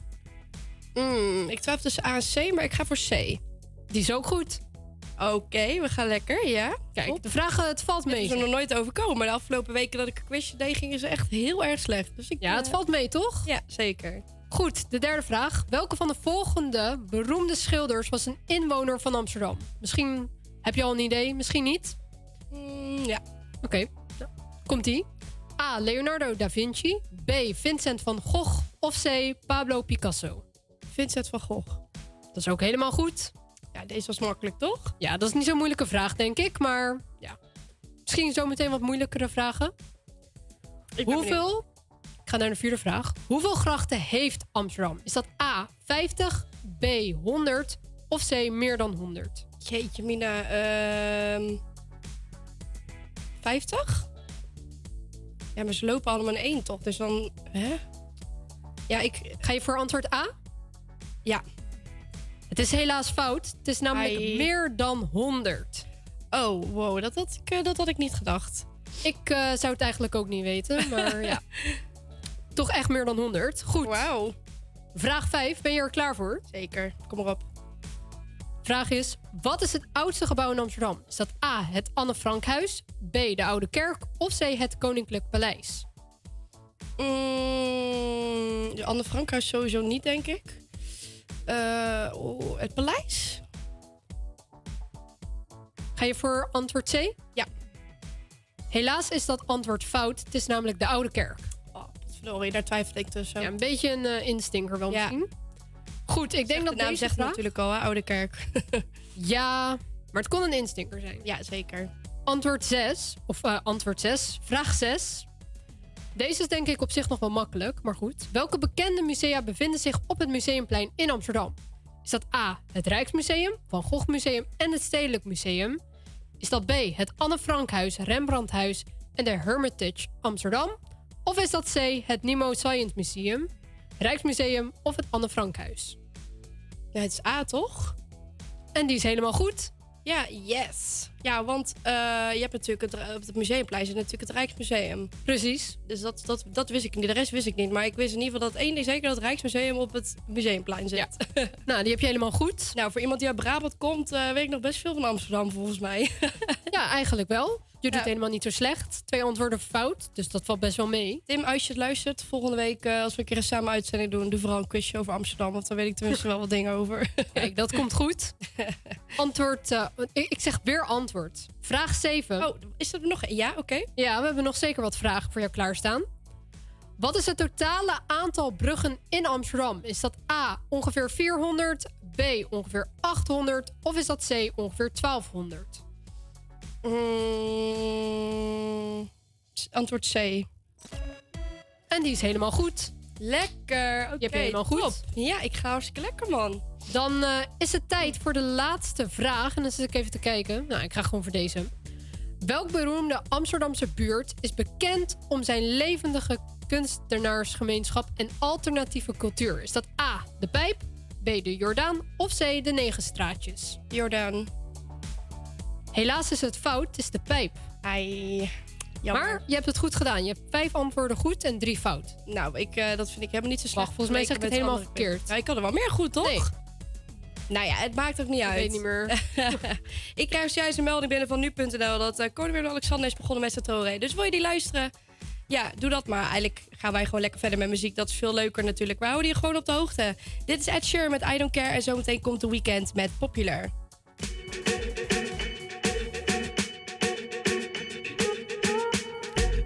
Mm, ik twijfel tussen A en C, maar ik ga voor C. Die is ook goed. Oké, we gaan lekker, ja. Kijk, de vragen, het valt mee. Het is er nog nooit overkomen, maar de afgelopen weken dat ik een quizje deed, gingen ze echt heel erg slecht. Dus ik, Ja, het eh, valt mee, toch? Ja, zeker. Goed, de derde vraag. Welke van de volgende beroemde schilders was een inwoner van Amsterdam? Misschien heb je al een idee, misschien niet. Mm, ja. Oké, nou, komt-ie. A. Leonardo da Vinci. B. Vincent van Gogh. Of C. Pablo Picasso. Vincent van Gogh. Dat is ook helemaal goed. Ja, deze was makkelijk, toch? Ja, dat is niet zo'n moeilijke vraag, denk ik. Maar ja, misschien zo meteen wat moeilijkere vragen. Ik Hoeveel? Ik ga naar de vierde vraag. Hoeveel grachten heeft Amsterdam? Is dat A. 50, B. 100 of C. meer dan 100? Jeetje, Mina. ehm 50? Ja, maar ze lopen allemaal in één, toch? Dus dan... Hè? Ja, ik... Ga je voor antwoord A? Ja. Het is helaas fout. Het is namelijk Ai. meer dan 100. Oh, wow. Dat had ik, eh, dat had ik niet gedacht. Ik eh, zou het eigenlijk ook niet weten, maar ja. Toch echt meer dan 100. Goed. Wauw. Vraag 5. Ben je er klaar voor? Zeker. Kom maar op. Vraag is: wat is het oudste gebouw in Amsterdam? Is dat A. het Anne Frankhuis, B. de Oude Kerk of C. het Koninklijk Paleis? Mm, de Anne Frankhuis sowieso niet, denk ik. Eh, oh, het paleis? Ga je voor antwoord C? Ja. Helaas is dat antwoord fout. Het is namelijk de Oude Kerk. Oh, verdorie, daar twijfel ik tussen. Ja, een beetje een eh, instinker wel Ja. misschien. Goed, ik denk de dat naam deze zegt vraag... natuurlijk al, hè, Oude Kerk. Ja, maar het kon een instinker zijn. ja, zeker. Antwoord 6, of eh, antwoord 6, vraag 6. Deze is denk ik op zich nog wel makkelijk, maar goed. Welke bekende musea bevinden zich op het Museumplein in Amsterdam? Is dat A, het Rijksmuseum, Van Gogh Museum en het Stedelijk Museum? Is dat B, het Anne Frankhuis, Rembrandthuis en de Hermitage Amsterdam? Of is dat C, het Nemo Science Museum, Rijksmuseum of het Anne Frankhuis? Ja, het is A, toch? En die is helemaal goed. Ja, yes. Ja, want eh, je hebt natuurlijk het, op het museumplein zit natuurlijk het Rijksmuseum. Precies. Dus dat, dat, dat wist ik niet. De rest wist ik niet. Maar ik wist in ieder geval dat één ding zeker dat het Rijksmuseum op het museumplein zit. Nou, die heb je helemaal goed. nou, voor iemand die uit Brabant komt, eh, weet ik nog best veel van Amsterdam volgens mij. Ja, eigenlijk wel. Je doet Ja. helemaal niet zo slecht. Twee antwoorden fout, dus dat valt best wel mee. Tim, als je het luistert, volgende week eh, als we een keer een samen uitzending doen, doe vooral een quizje over Amsterdam. Want dan weet ik tenminste wel wat dingen over. Kijk, dat komt goed. Antwoord, eh, ik zeg weer antwoord. Vraag 7. Oh, is er nog? Ja, oké. Ja, we hebben nog zeker wat vragen voor jou klaarstaan. Wat is het totale aantal bruggen in Amsterdam? Is dat A, ongeveer 400, B, ongeveer 800 of is dat C, ongeveer 1200? Mm, antwoord C. En die is helemaal goed. Lekker. Oké, Je hebt helemaal goed. top. Ja, ik ga hartstikke lekker, man. Dan eh, is het tijd voor de laatste vraag. En dan zit ik even te kijken. Nou, ik ga gewoon voor deze. Welk beroemde Amsterdamse buurt is bekend om zijn levendige kunstenaarsgemeenschap en alternatieve cultuur? Is dat A, de pijp, B. De Jordaan. Of C. De Negen Straatjes. Jordaan. Helaas is het fout. Het is de pijp. Ai, Maar je hebt het goed gedaan. Je hebt vijf antwoorden goed en drie fout. Nou, ik, eh, dat vind ik helemaal niet zo slecht. Wacht, volgens mij zeg ik het helemaal verkeerd. Ja, ik had er wel meer goed, toch? Nou ja, het maakt ook niet Ik uit. weet niet meer. ik krijg juist een melding binnen van nu.nl dat uh, koning Willem-Alexander is begonnen met zijn troonrede. Dus wil je die luisteren? Ja, doe dat maar. Eigenlijk gaan wij gewoon lekker verder met muziek. Dat is veel leuker natuurlijk. Wij houden je gewoon op de hoogte. Dit is Ed Sheeran met I Don't Care. En zometeen komt de weekend met Popular.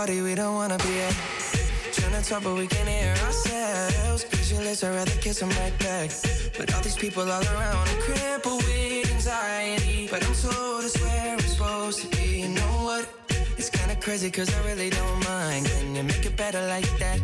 party we don't wanna be at. Trying to talk, but we can't hear ourselves. Pictureless, I'd rather kiss them right back. But all these people all around, I'm crippled with anxiety. But I'm told it's where I'm supposed to be. You know what? It's kinda crazy, cause I really don't mind. Can you make it better like that?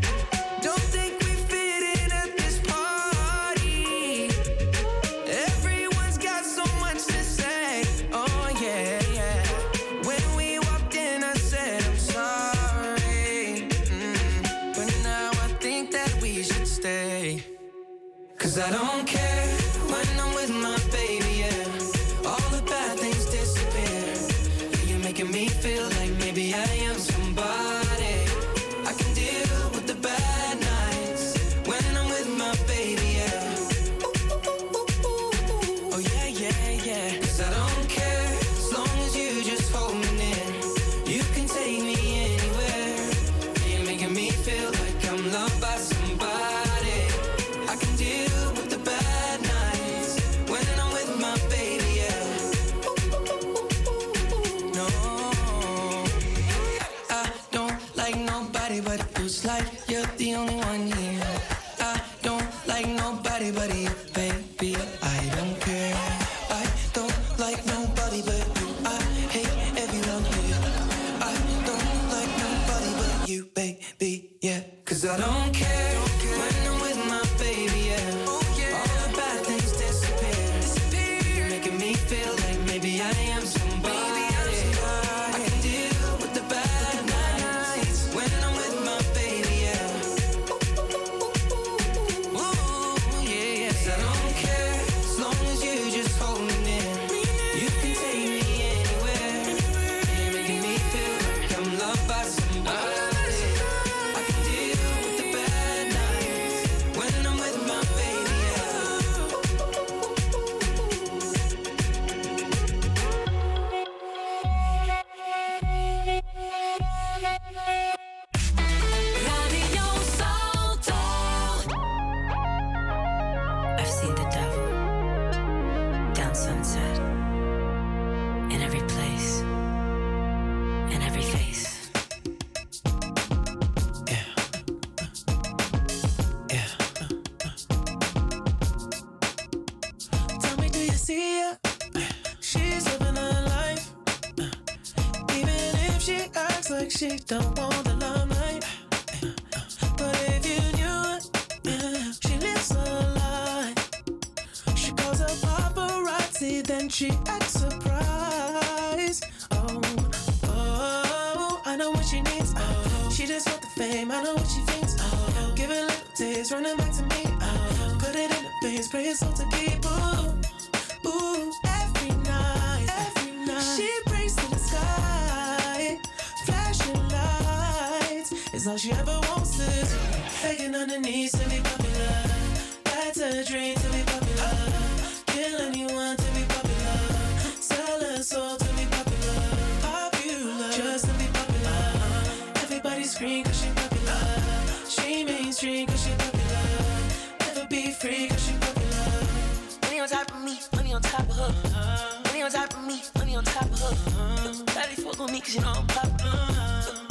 cause you know I'm poppin'.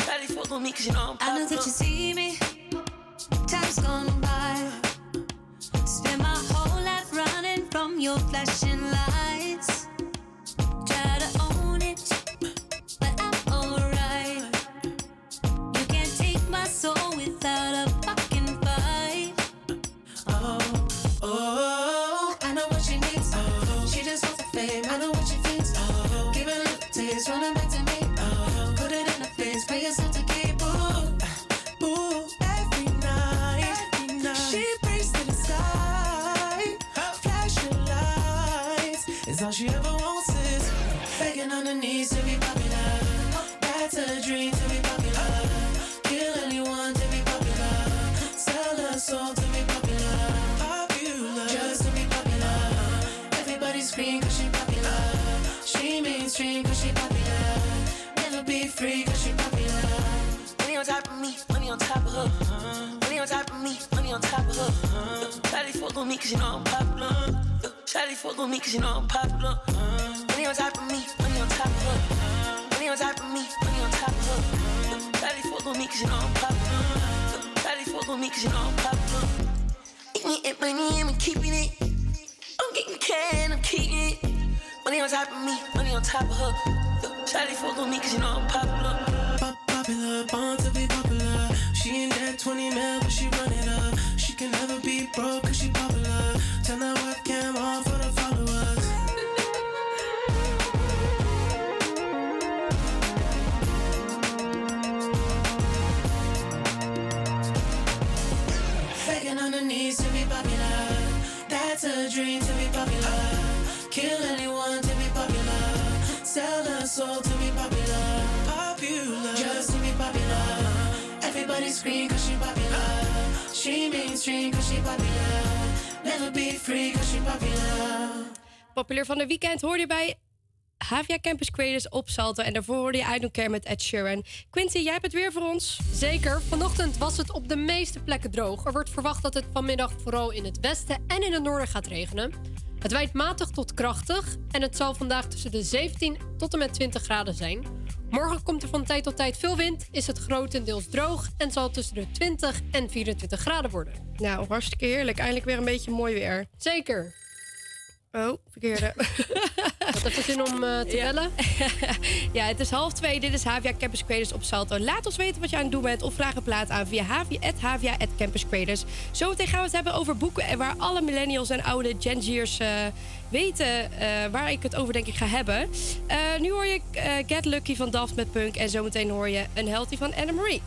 Shawty mm. fuck with me cause you know I'm. I know that mm. you see me. bij Havia Campus Creators op Salto. En daarvoor hoorde je uit een keer met Ed Sheeran. Quinty, jij hebt het weer voor ons. Zeker. Vanochtend was het op de meeste plekken droog. Er wordt verwacht dat het vanmiddag vooral in het westen en in het noorden gaat regenen. Het waait matig tot krachtig en het zal vandaag tussen de 17 tot en met 20 graden zijn. Morgen komt er van tijd tot tijd veel wind, is het grotendeels droog en zal tussen de 20 en 24 graden worden. Nou, hartstikke heerlijk. Eindelijk weer een beetje mooi weer. Zeker. Oh, verkeerde. Wat heb je zin om eh, te ja. bellen? ja, het is half twee. Dit is Havia Campus Creators op Salto. Laat ons weten wat je aan het doen bent of vraag een plaat aan via Havia@campuscreators. Zometeen gaan we het hebben over boeken waar alle millennials en oude Gen Z'ers eh, weten eh, waar ik het over denk ik ga hebben. nu hoor je Get Lucky van Daft met Punk en zometeen hoor je een Healthy van Anne-Marie.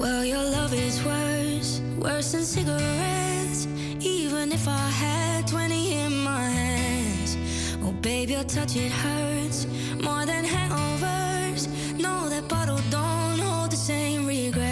Well, your love is worse, worse than cigarettes. Even if I had 20 in my hands. Oh, baby, your touch, it hurts more than hangovers. No, that bottle don't hold the same regret.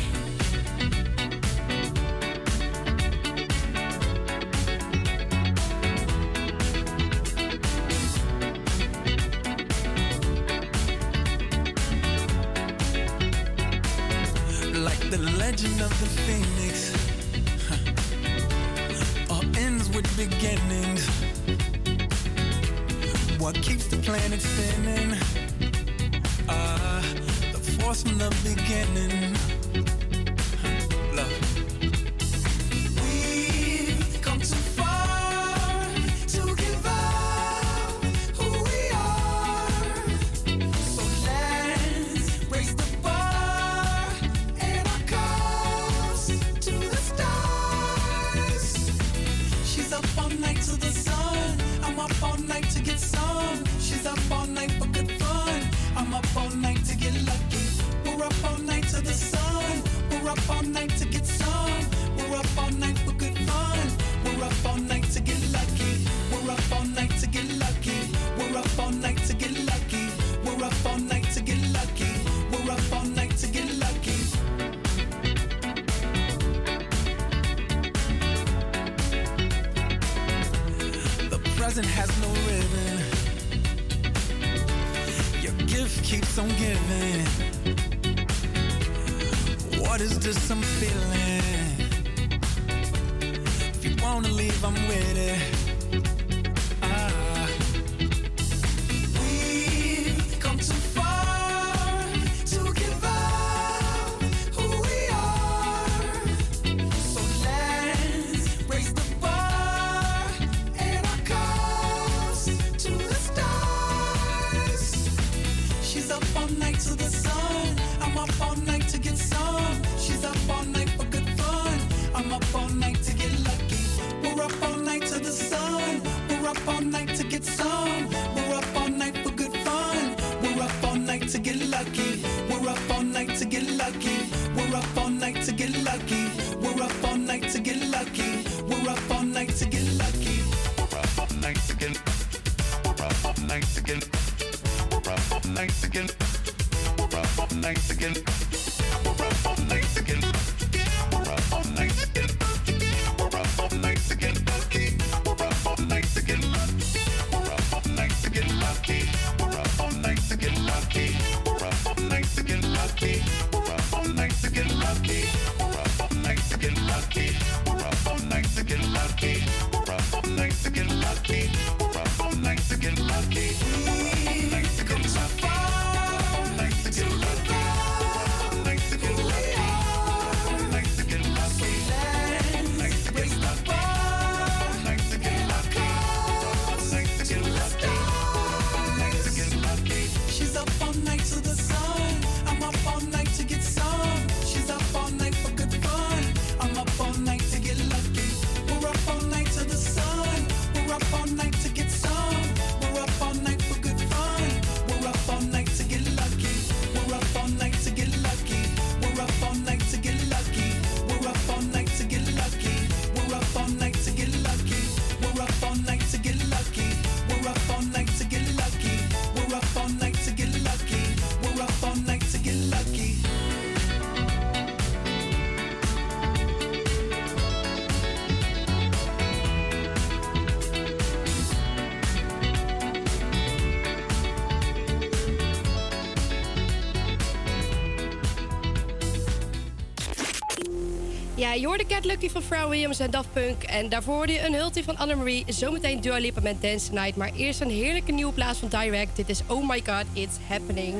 wanna leave, I'm with it. je hoorde Cat Lucky van Frau Williams en Daft Punk. En daarvoor hoorde je een hultje van Annemarie. Zometeen Dua Lipa met Dance Night. Maar eerst een heerlijke nieuwe plaats van Direct. Dit is Oh My God, It's Happening.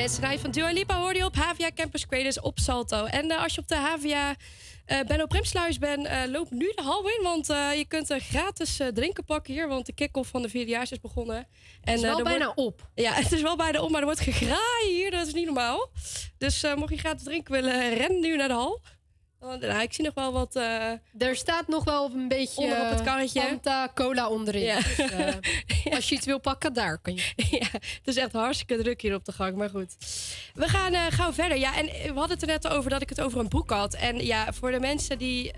Dance Night van Dua Lipa hoorde je op Havia Campus Creators op Salto. En eh, als je op de Havia eh Benno Premsluis bent, eh, loop nu de hal in. Want je kunt een gratis drinken pakken hier. Want de kick-off van de vierdejaars is begonnen. En, Het is wel bijna wordt- op. Ja, het is wel bijna op, maar er wordt gegraaid hier. Dat is niet normaal. Dus mocht je gratis drinken willen, ren nu naar de hal. Want, nou, ik zie nog wel wat... eh, er staat nog wel een beetje onder op het karretje. Fanta, cola onderin. Ja. Dus, eh, Als je iets wil pakken, daar kan je. ja, het is echt hartstikke druk hier op de gang, maar goed. We gaan eh, gauw verder. Ja, en we hadden het er net over dat ik het over een boek had. En ja, voor de mensen die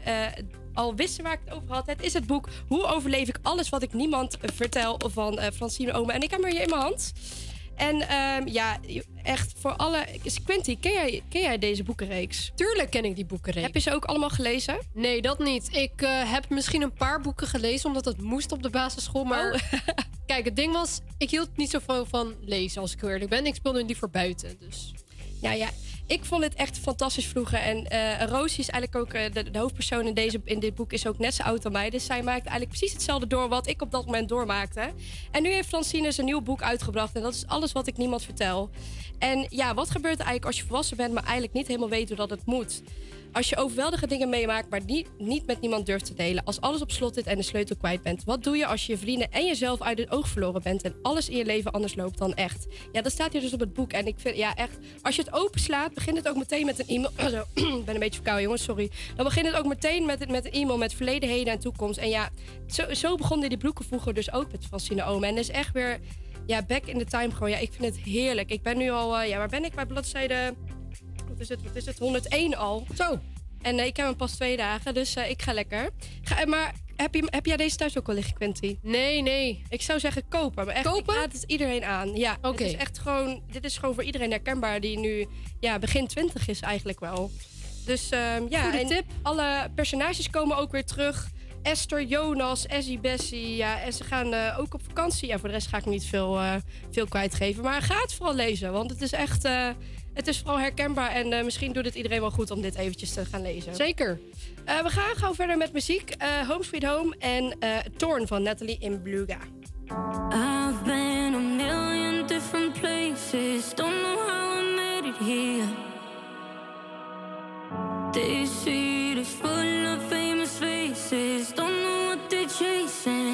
al wisten waar ik het over had, het is het boek Hoe overleef ik alles wat ik niemand vertel van Francine Ome. En ik heb hem hier in mijn hand. En ehm, ja, echt voor alle. Quinty, ken jij, ken jij deze boekenreeks? Tuurlijk ken ik die boekenreeks. Heb je ze ook allemaal gelezen? Nee, dat niet. Ik eh, heb misschien een paar boeken gelezen omdat het moest op de basisschool. Maar Oh. kijk, het ding was, ik hield niet zoveel van lezen als ik heel eerlijk ben. Ik speelde liever buiten. Dus. Ja, ja. Ik vond het echt fantastisch vroeger. En Rosie is eigenlijk ook eh, de, hoofdpersoon in, deze, in dit boek, is ook net zo oud dan mij. Dus zij maakt eigenlijk precies hetzelfde door wat ik op dat moment doormaakte. En nu heeft Francine zijn nieuw boek uitgebracht. En dat is alles wat ik niemand vertel. En ja, wat gebeurt er eigenlijk als je volwassen bent, maar eigenlijk niet helemaal weet hoe dat het moet? Als je overweldige dingen meemaakt, maar niet, niet met niemand durft te delen. Als alles op slot zit en de sleutel kwijt bent. Wat doe je als je je vrienden en jezelf uit het oog verloren bent en alles in je leven anders loopt dan echt? Ja, dat staat hier dus op het boek. En ik vind, ja, echt, als je het openslaat, begint het ook meteen met een e-mail. Ik ben een beetje verkouden, jongens, sorry. Dan begint het ook meteen met, met een e-mail met verleden, heden en toekomst. En ja, zo, zo begonnen die boeken vroeger dus ook met Francine Omen. En dat is echt weer, ja, back in the time gewoon. Ja, ik vind het heerlijk. Ik ben nu al, eh, ja, waar ben ik? Bij bladzijde, wat is het, wat is het, 101 al. Zo. En eh, ik heb hem pas twee dagen, dus eh, ik ga lekker. Ga, eh, maar heb, je, heb jij deze thuis ook al liggen, Quinty? Nee, nee. Ik zou zeggen kopen. Maar echt, Kopen? Ik raad het iedereen aan. Ja, Oké. Het is echt gewoon, dit is gewoon voor iedereen herkenbaar die nu ja, begin twintig is eigenlijk wel. Dus ehm, ja, Goede en tip. alle personages komen ook weer terug. Esther, Jonas, Essie, Bessie. Ja, en ze gaan eh, ook op vakantie. Ja, voor de rest ga ik niet veel, eh, veel kwijtgeven. Maar ga het vooral lezen, want het is echt... eh, het is vooral herkenbaar en eh, misschien doet het iedereen wel goed om dit eventjes te gaan lezen. Zeker. Eh, we gaan gauw verder met muziek. Eh, Home Sweet Home en eh Torn van Natalie Imbruglia. I've been a million different places. Don't know how I made it here. This street is full of famous faces. Don't know what they're chasing.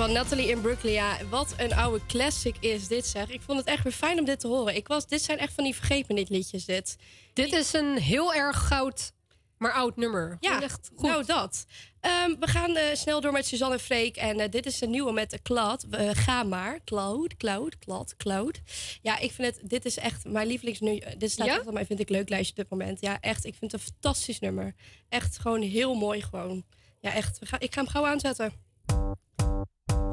Van Natalie Imbruglia. Wat een oude classic is dit zeg. Ik vond het echt weer fijn om dit te horen. Ik was, dit zijn echt van die vergepen dit liedjes dit. Dit is een heel erg goud, maar oud nummer. Ja, echt goed. nou dat. Ehm, we gaan eh, snel door met Suzanne en Freek. En eh, dit is een nieuwe met Cloud. Eh, ga maar. Cloud, Cloud, Cloud, Cloud. Ja, ik vind het... Dit is echt mijn lievelings... Nu, dit staat Ja? echt op mijn vind ik leuk lijstje op dit moment. Ja, echt. Ik vind het een fantastisch nummer. Echt gewoon heel mooi gewoon. Ja, echt. Ik ga hem gauw aanzetten.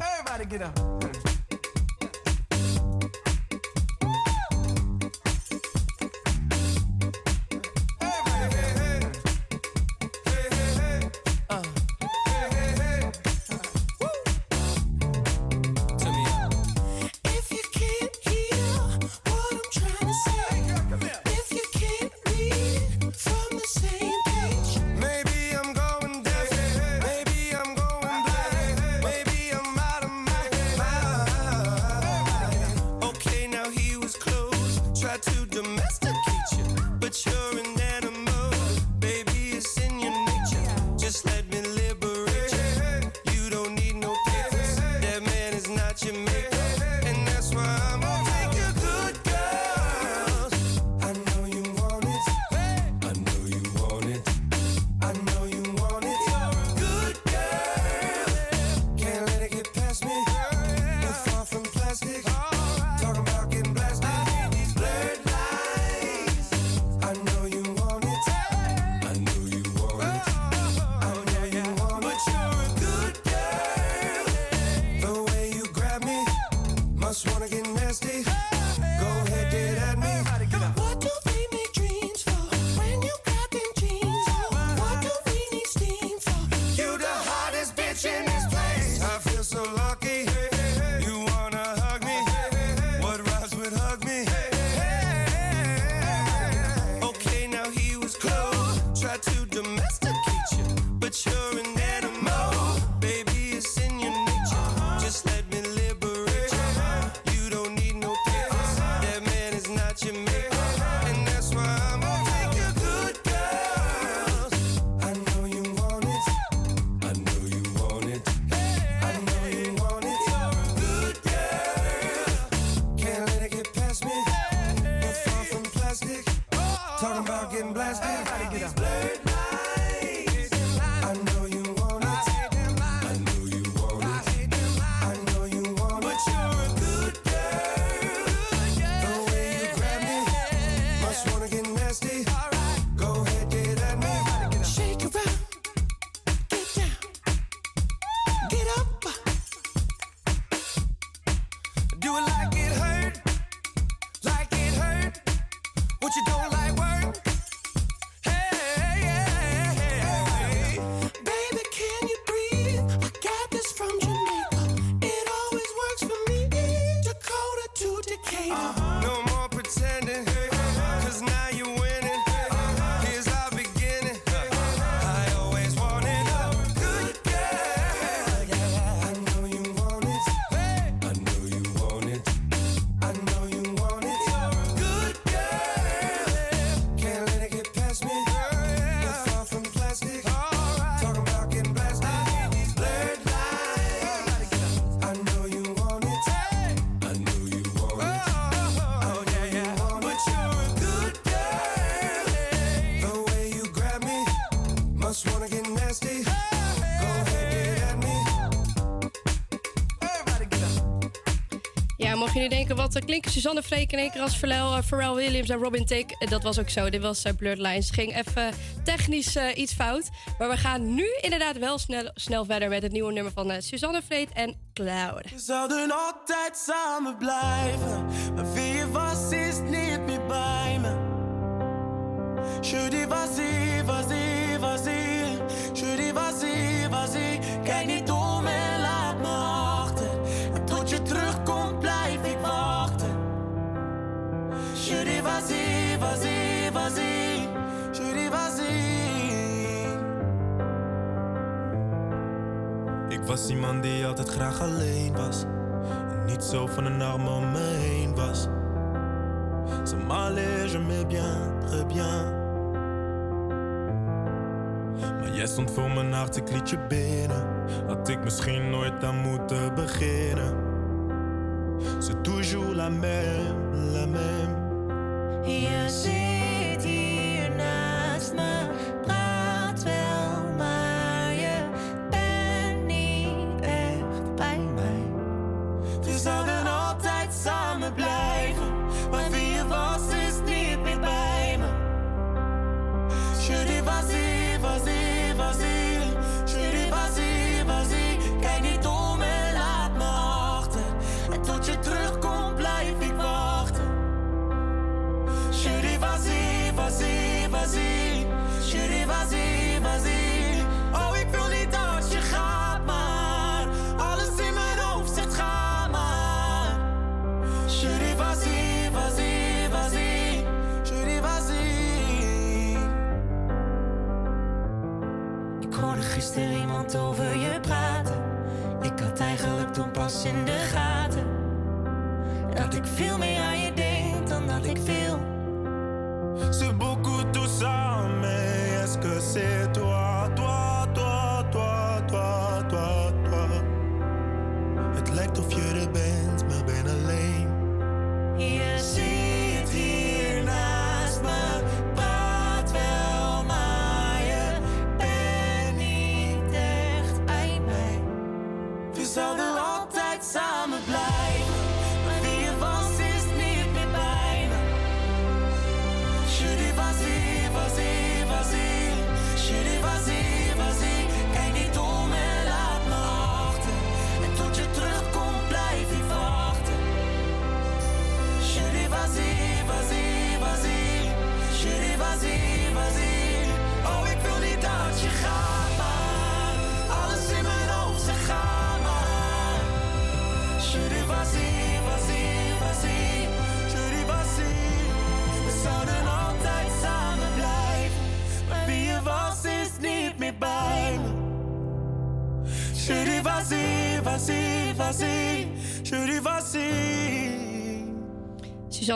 Everybody get up. Nu denken, wat eh, klinken Suzanne Freek in één keer als Pharrell, eh, Pharrell Williams en Robin Tick? Eh, Dat was ook zo, dit was uh, Blurred Lines. Ging even technisch eh, iets fout. Maar we gaan nu inderdaad wel snel, snel verder met het nieuwe nummer van eh, Suzanne Freek en Cloud. We zouden altijd samen blijven. Maar wie je was, is niet meer bij me. Je dis vas-y, vas-y, vas-y. Je dis vas-y, vas-y. Kijk niet om Dis vas-y, vas-y, vas-y. Ik was iemand die altijd graag alleen was. En niet zo van een arm om me heen was. Ça m'allait, je m'aimais bien, très bien. Maar Jij stond voor mijn hart, ik liet je binnen. Had ik misschien nooit aan moeten beginnen. C'est toujours la même, la même. Je zit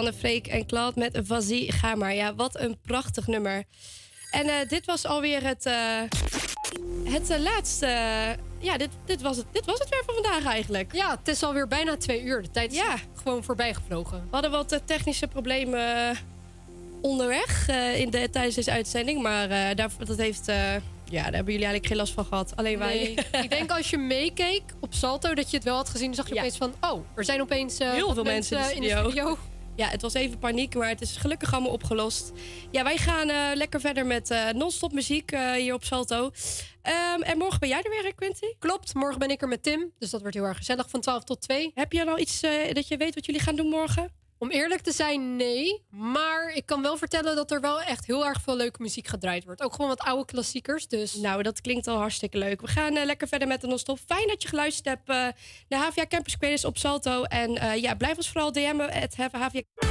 Suzanne Freek en Claude met Vazie, ga maar. Ja, wat een prachtig nummer. En eh, dit was alweer het, eh, het eh, laatste. ja, dit, dit, was het, dit was het weer voor vandaag eigenlijk. Ja, het is alweer bijna twee uur. De tijd is Ja. gewoon voorbij gevlogen. We hadden wat technische problemen onderweg in de, tijdens deze uitzending. Maar daar, dat heeft, ja, daar hebben jullie eigenlijk geen last van gehad. Alleen wij. Ik denk als je meekeek op Salto dat je het wel had gezien. Dan zag je opeens van, oh, er zijn opeens Heel veel mensen in de studio. studio. Ja, het was even paniek, maar het is gelukkig allemaal opgelost. Ja, wij gaan eh, lekker verder met eh, non-stop muziek eh, hier op Salto. Ehm, en morgen ben jij er weer, hè, Quinty? Klopt, morgen ben ik er met Tim. Dus dat wordt heel erg gezellig van 12 tot 2. Heb je al iets dat je weet wat jullie gaan doen morgen? Om eerlijk te zijn, nee. Maar ik kan wel vertellen dat er wel echt heel erg veel leuke muziek gedraaid wordt. Ook gewoon wat oude klassiekers. Dus Nou, dat klinkt al hartstikke leuk. We gaan eh, lekker verder met de non-stop. Fijn dat je geluisterd hebt eh, naar HVA Campus Creators op Salto. En eh, ja, blijf ons vooral DM'en. Het HVA